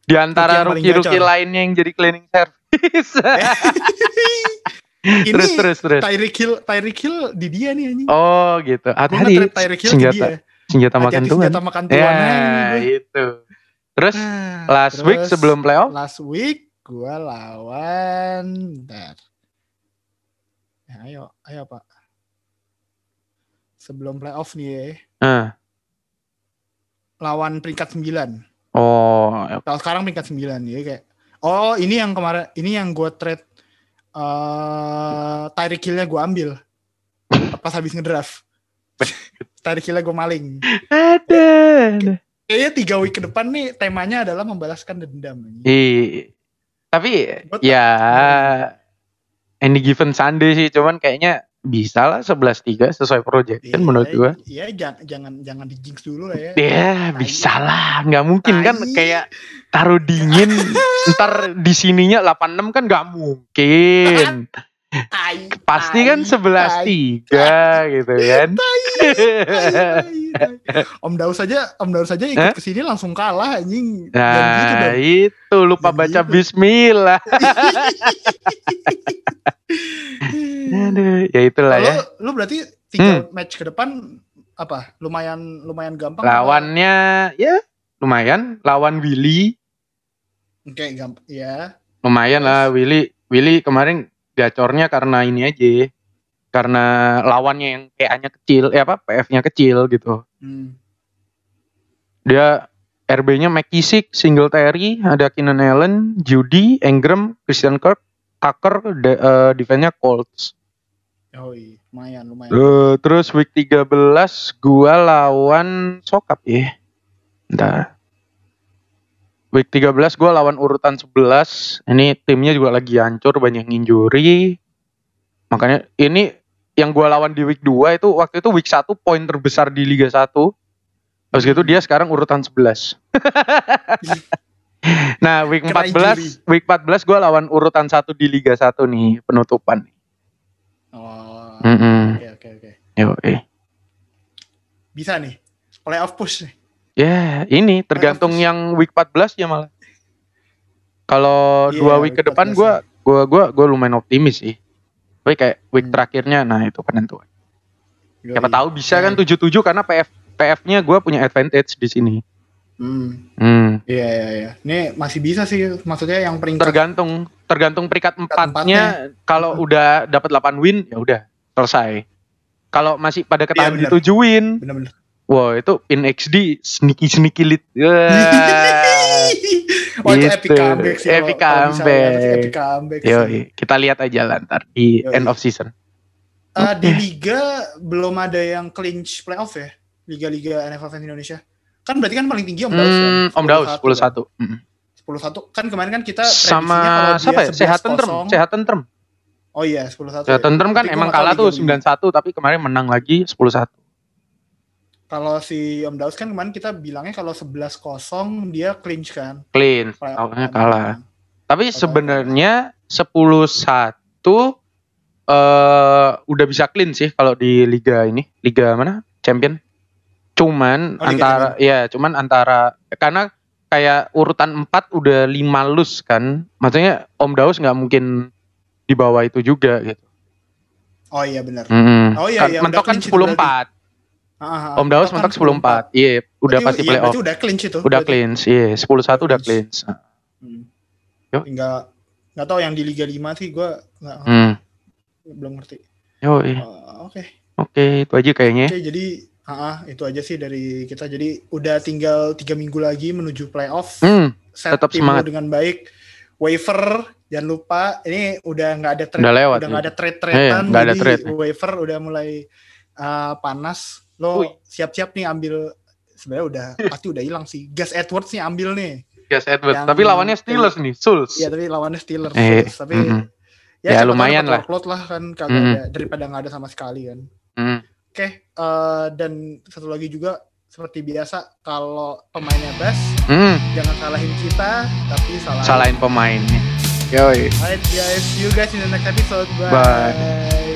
Di antara Rookie rookie-rookie gacor. lainnya yang jadi cleaning service. *laughs* Ini terus, terus, terus. Tyreek Hill, Tyreek Hill di dia nih anjing. Oh gitu. Hati-hati. nge-trade Tyreek Hill di Senjata, dia. senjata makan Tuhan. senjata makan nih Ya, gue. itu. Terus Nah, last week terus sebelum playoff, last week gua lawan bentar. Ya, ayo, ayo Pak. Sebelum playoff nih ya, eh, lawan peringkat 9. oh, Kalau sekarang peringkat 9 ya kayak Oh, ini yang kemarin ini yang gua trade eh Tyreek Hill-nya gue ambil pas habis ngedraft. Tyreek Hill-nya gue maling. Ada. Kayaknya tiga week ke depan nih temanya adalah membalaskan dendam. Iya. Tapi Gua tak- ya any given Sunday sih, cuman kayaknya bisa lah 11-3 sesuai projection menurut gua. Iya, jangan jangan jangan di jinx dulu lah ya. Ya bisa lah, nggak mungkin kan kayak taruh dingin *laughs* ntar di sininya 86 kan nggak mungkin. Tai, Pasti kan tai, 11-3 gitu kan. tai, tai. Om Daus saja, Om Daus saja ikut ke sini langsung kalah anjing. Gitu Nah dong. itu lupa Jangan baca gitu. bismillah. *laughs* Aduh, ya itulah Lu, ya. lu berarti tiga match ke depan apa? Lumayan lumayan gampang. apa? Lawannya ya lumayan, lawan Willy Oke, gampang. Ya. lumayan Terus? lah Willy. Willy kemarin gacornya karena ini aja. Karena lawannya yang PA-nya kecil, eh apa PF-nya kecil gitu. Hmm. Dia RB-nya McKissick, Singletary, ada Keenan Allen, Judy, Engram, Christian Kirk, Tucker, de- eh, defense-nya Colts. Oh iya, lumayan lumayan. Eh, terus week 13 gua lawan Sokap ya. Bentar. Week 13 gua lawan urutan 11. Ini timnya juga lagi hancur banyak injury. Makanya ini yang gua lawan di week 2 itu waktu itu week 1 poin terbesar di Liga 1. Habis gitu dia sekarang urutan 11. *laughs* nah, week Kena 14 week 14 gua lawan urutan 1 di Liga 1 nih penutupan. Oh. Oke oke oke. Bisa nih. Playoff push nih. Ya, ini tergantung yang week 14 ya malah. Kalau Iya, dua week, ke depan 14 gua gua gua gua lumayan optimis sih. Tapi kayak week Hmm. terakhirnya nah itu penentuan. Siapa Yoi. tahu bisa Ya. kan 77 karena PF PF-nya gua punya advantage di sini. Hmm. Hmm. Iya iya iya. Ini masih bisa sih maksudnya yang peringkat Tergantung tergantung peringkat empatnya. kalau Hmm. udah dapat 8 win ya udah selesai. Kalau masih pada ketahan Iya, benar. 7 win, bener-bener. Wah itu in XD sneaky sneaky lead. Wah. *laughs* oh itu Gitu. epic comeback sih. Epic comeback. epic comeback. Yoi, kita lihat aja lah ntar di Yoi. end of season. Eh, di liga belum ada yang clinch playoff ya liga-liga NFL fans Indonesia kan berarti kan paling tinggi Om Daus kan Hmm, Om Daus 10-1 10-1. kan? Mm. 10-1 kan kemarin kan kita Sama siapa ya? Sehat 11-0. tentrem, sehat tentrem. oh iya 10-1 Sehat ya. tentrem kan emang kalah tuh liga mana. 9-1 tapi kemarin menang lagi 10-1 kalau si Om Daus kan kemarin kita bilangnya kalau 11-0 dia clinch kan. Clean. awalnya kalah. Kan. Tapi sebenarnya 10-1 eh udah bisa clean sih kalau di liga ini, liga mana? Champion. Cuman oh, antara ya, cuman antara karena kayak urutan 4 udah 5 lus kan. Maksudnya Om Daus nggak mungkin di bawah itu juga gitu. Oh iya benar. Mm -hmm. Oh iya, iya kan mentok kan 10 4. Aha, Om Daus mentok kan 10-4. Iya, udah pasti iya, playoff. udah clinch itu. Udah berarti. clinch, iya. 10-1 udah clinch. Hmm. Yo. Enggak enggak tahu yang di Liga 5 sih gua enggak hmm. belum ngerti. Yo, iya. Uh, oh, oke. Okay. Oke, okay, itu aja kayaknya. Oke, okay, jadi ah, ah, itu aja sih dari kita. Jadi udah tinggal tiga minggu lagi menuju playoff. Hmm, Set tetap semangat dengan baik. Waiver jangan lupa. Ini udah nggak ada trade, udah lewat. Udah nggak ada trade tradean. Iya, ada trade. waiver udah mulai uh, panas. Lo siap-siap nih ambil sebenarnya udah pasti udah hilang sih. Gas Edwards nih ambil nih. Gas Edwards. Yang- Tapi lawannya Steelers nih, Souls. Iya tapi lawannya Steelers. Eh, Tapi mm-mm. ya, Ya, tahu lumayan lah. workload lah kan kagak Mm. ada daripada nggak ada sama sekali kan. Hmm. Oke, eh, dan satu lagi juga seperti biasa kalau pemainnya best Hmm, jangan salahin kita tapi salahin. salahin pemainnya. Yoi. Alright guys, see you guys in the next episode. Bye. Bye.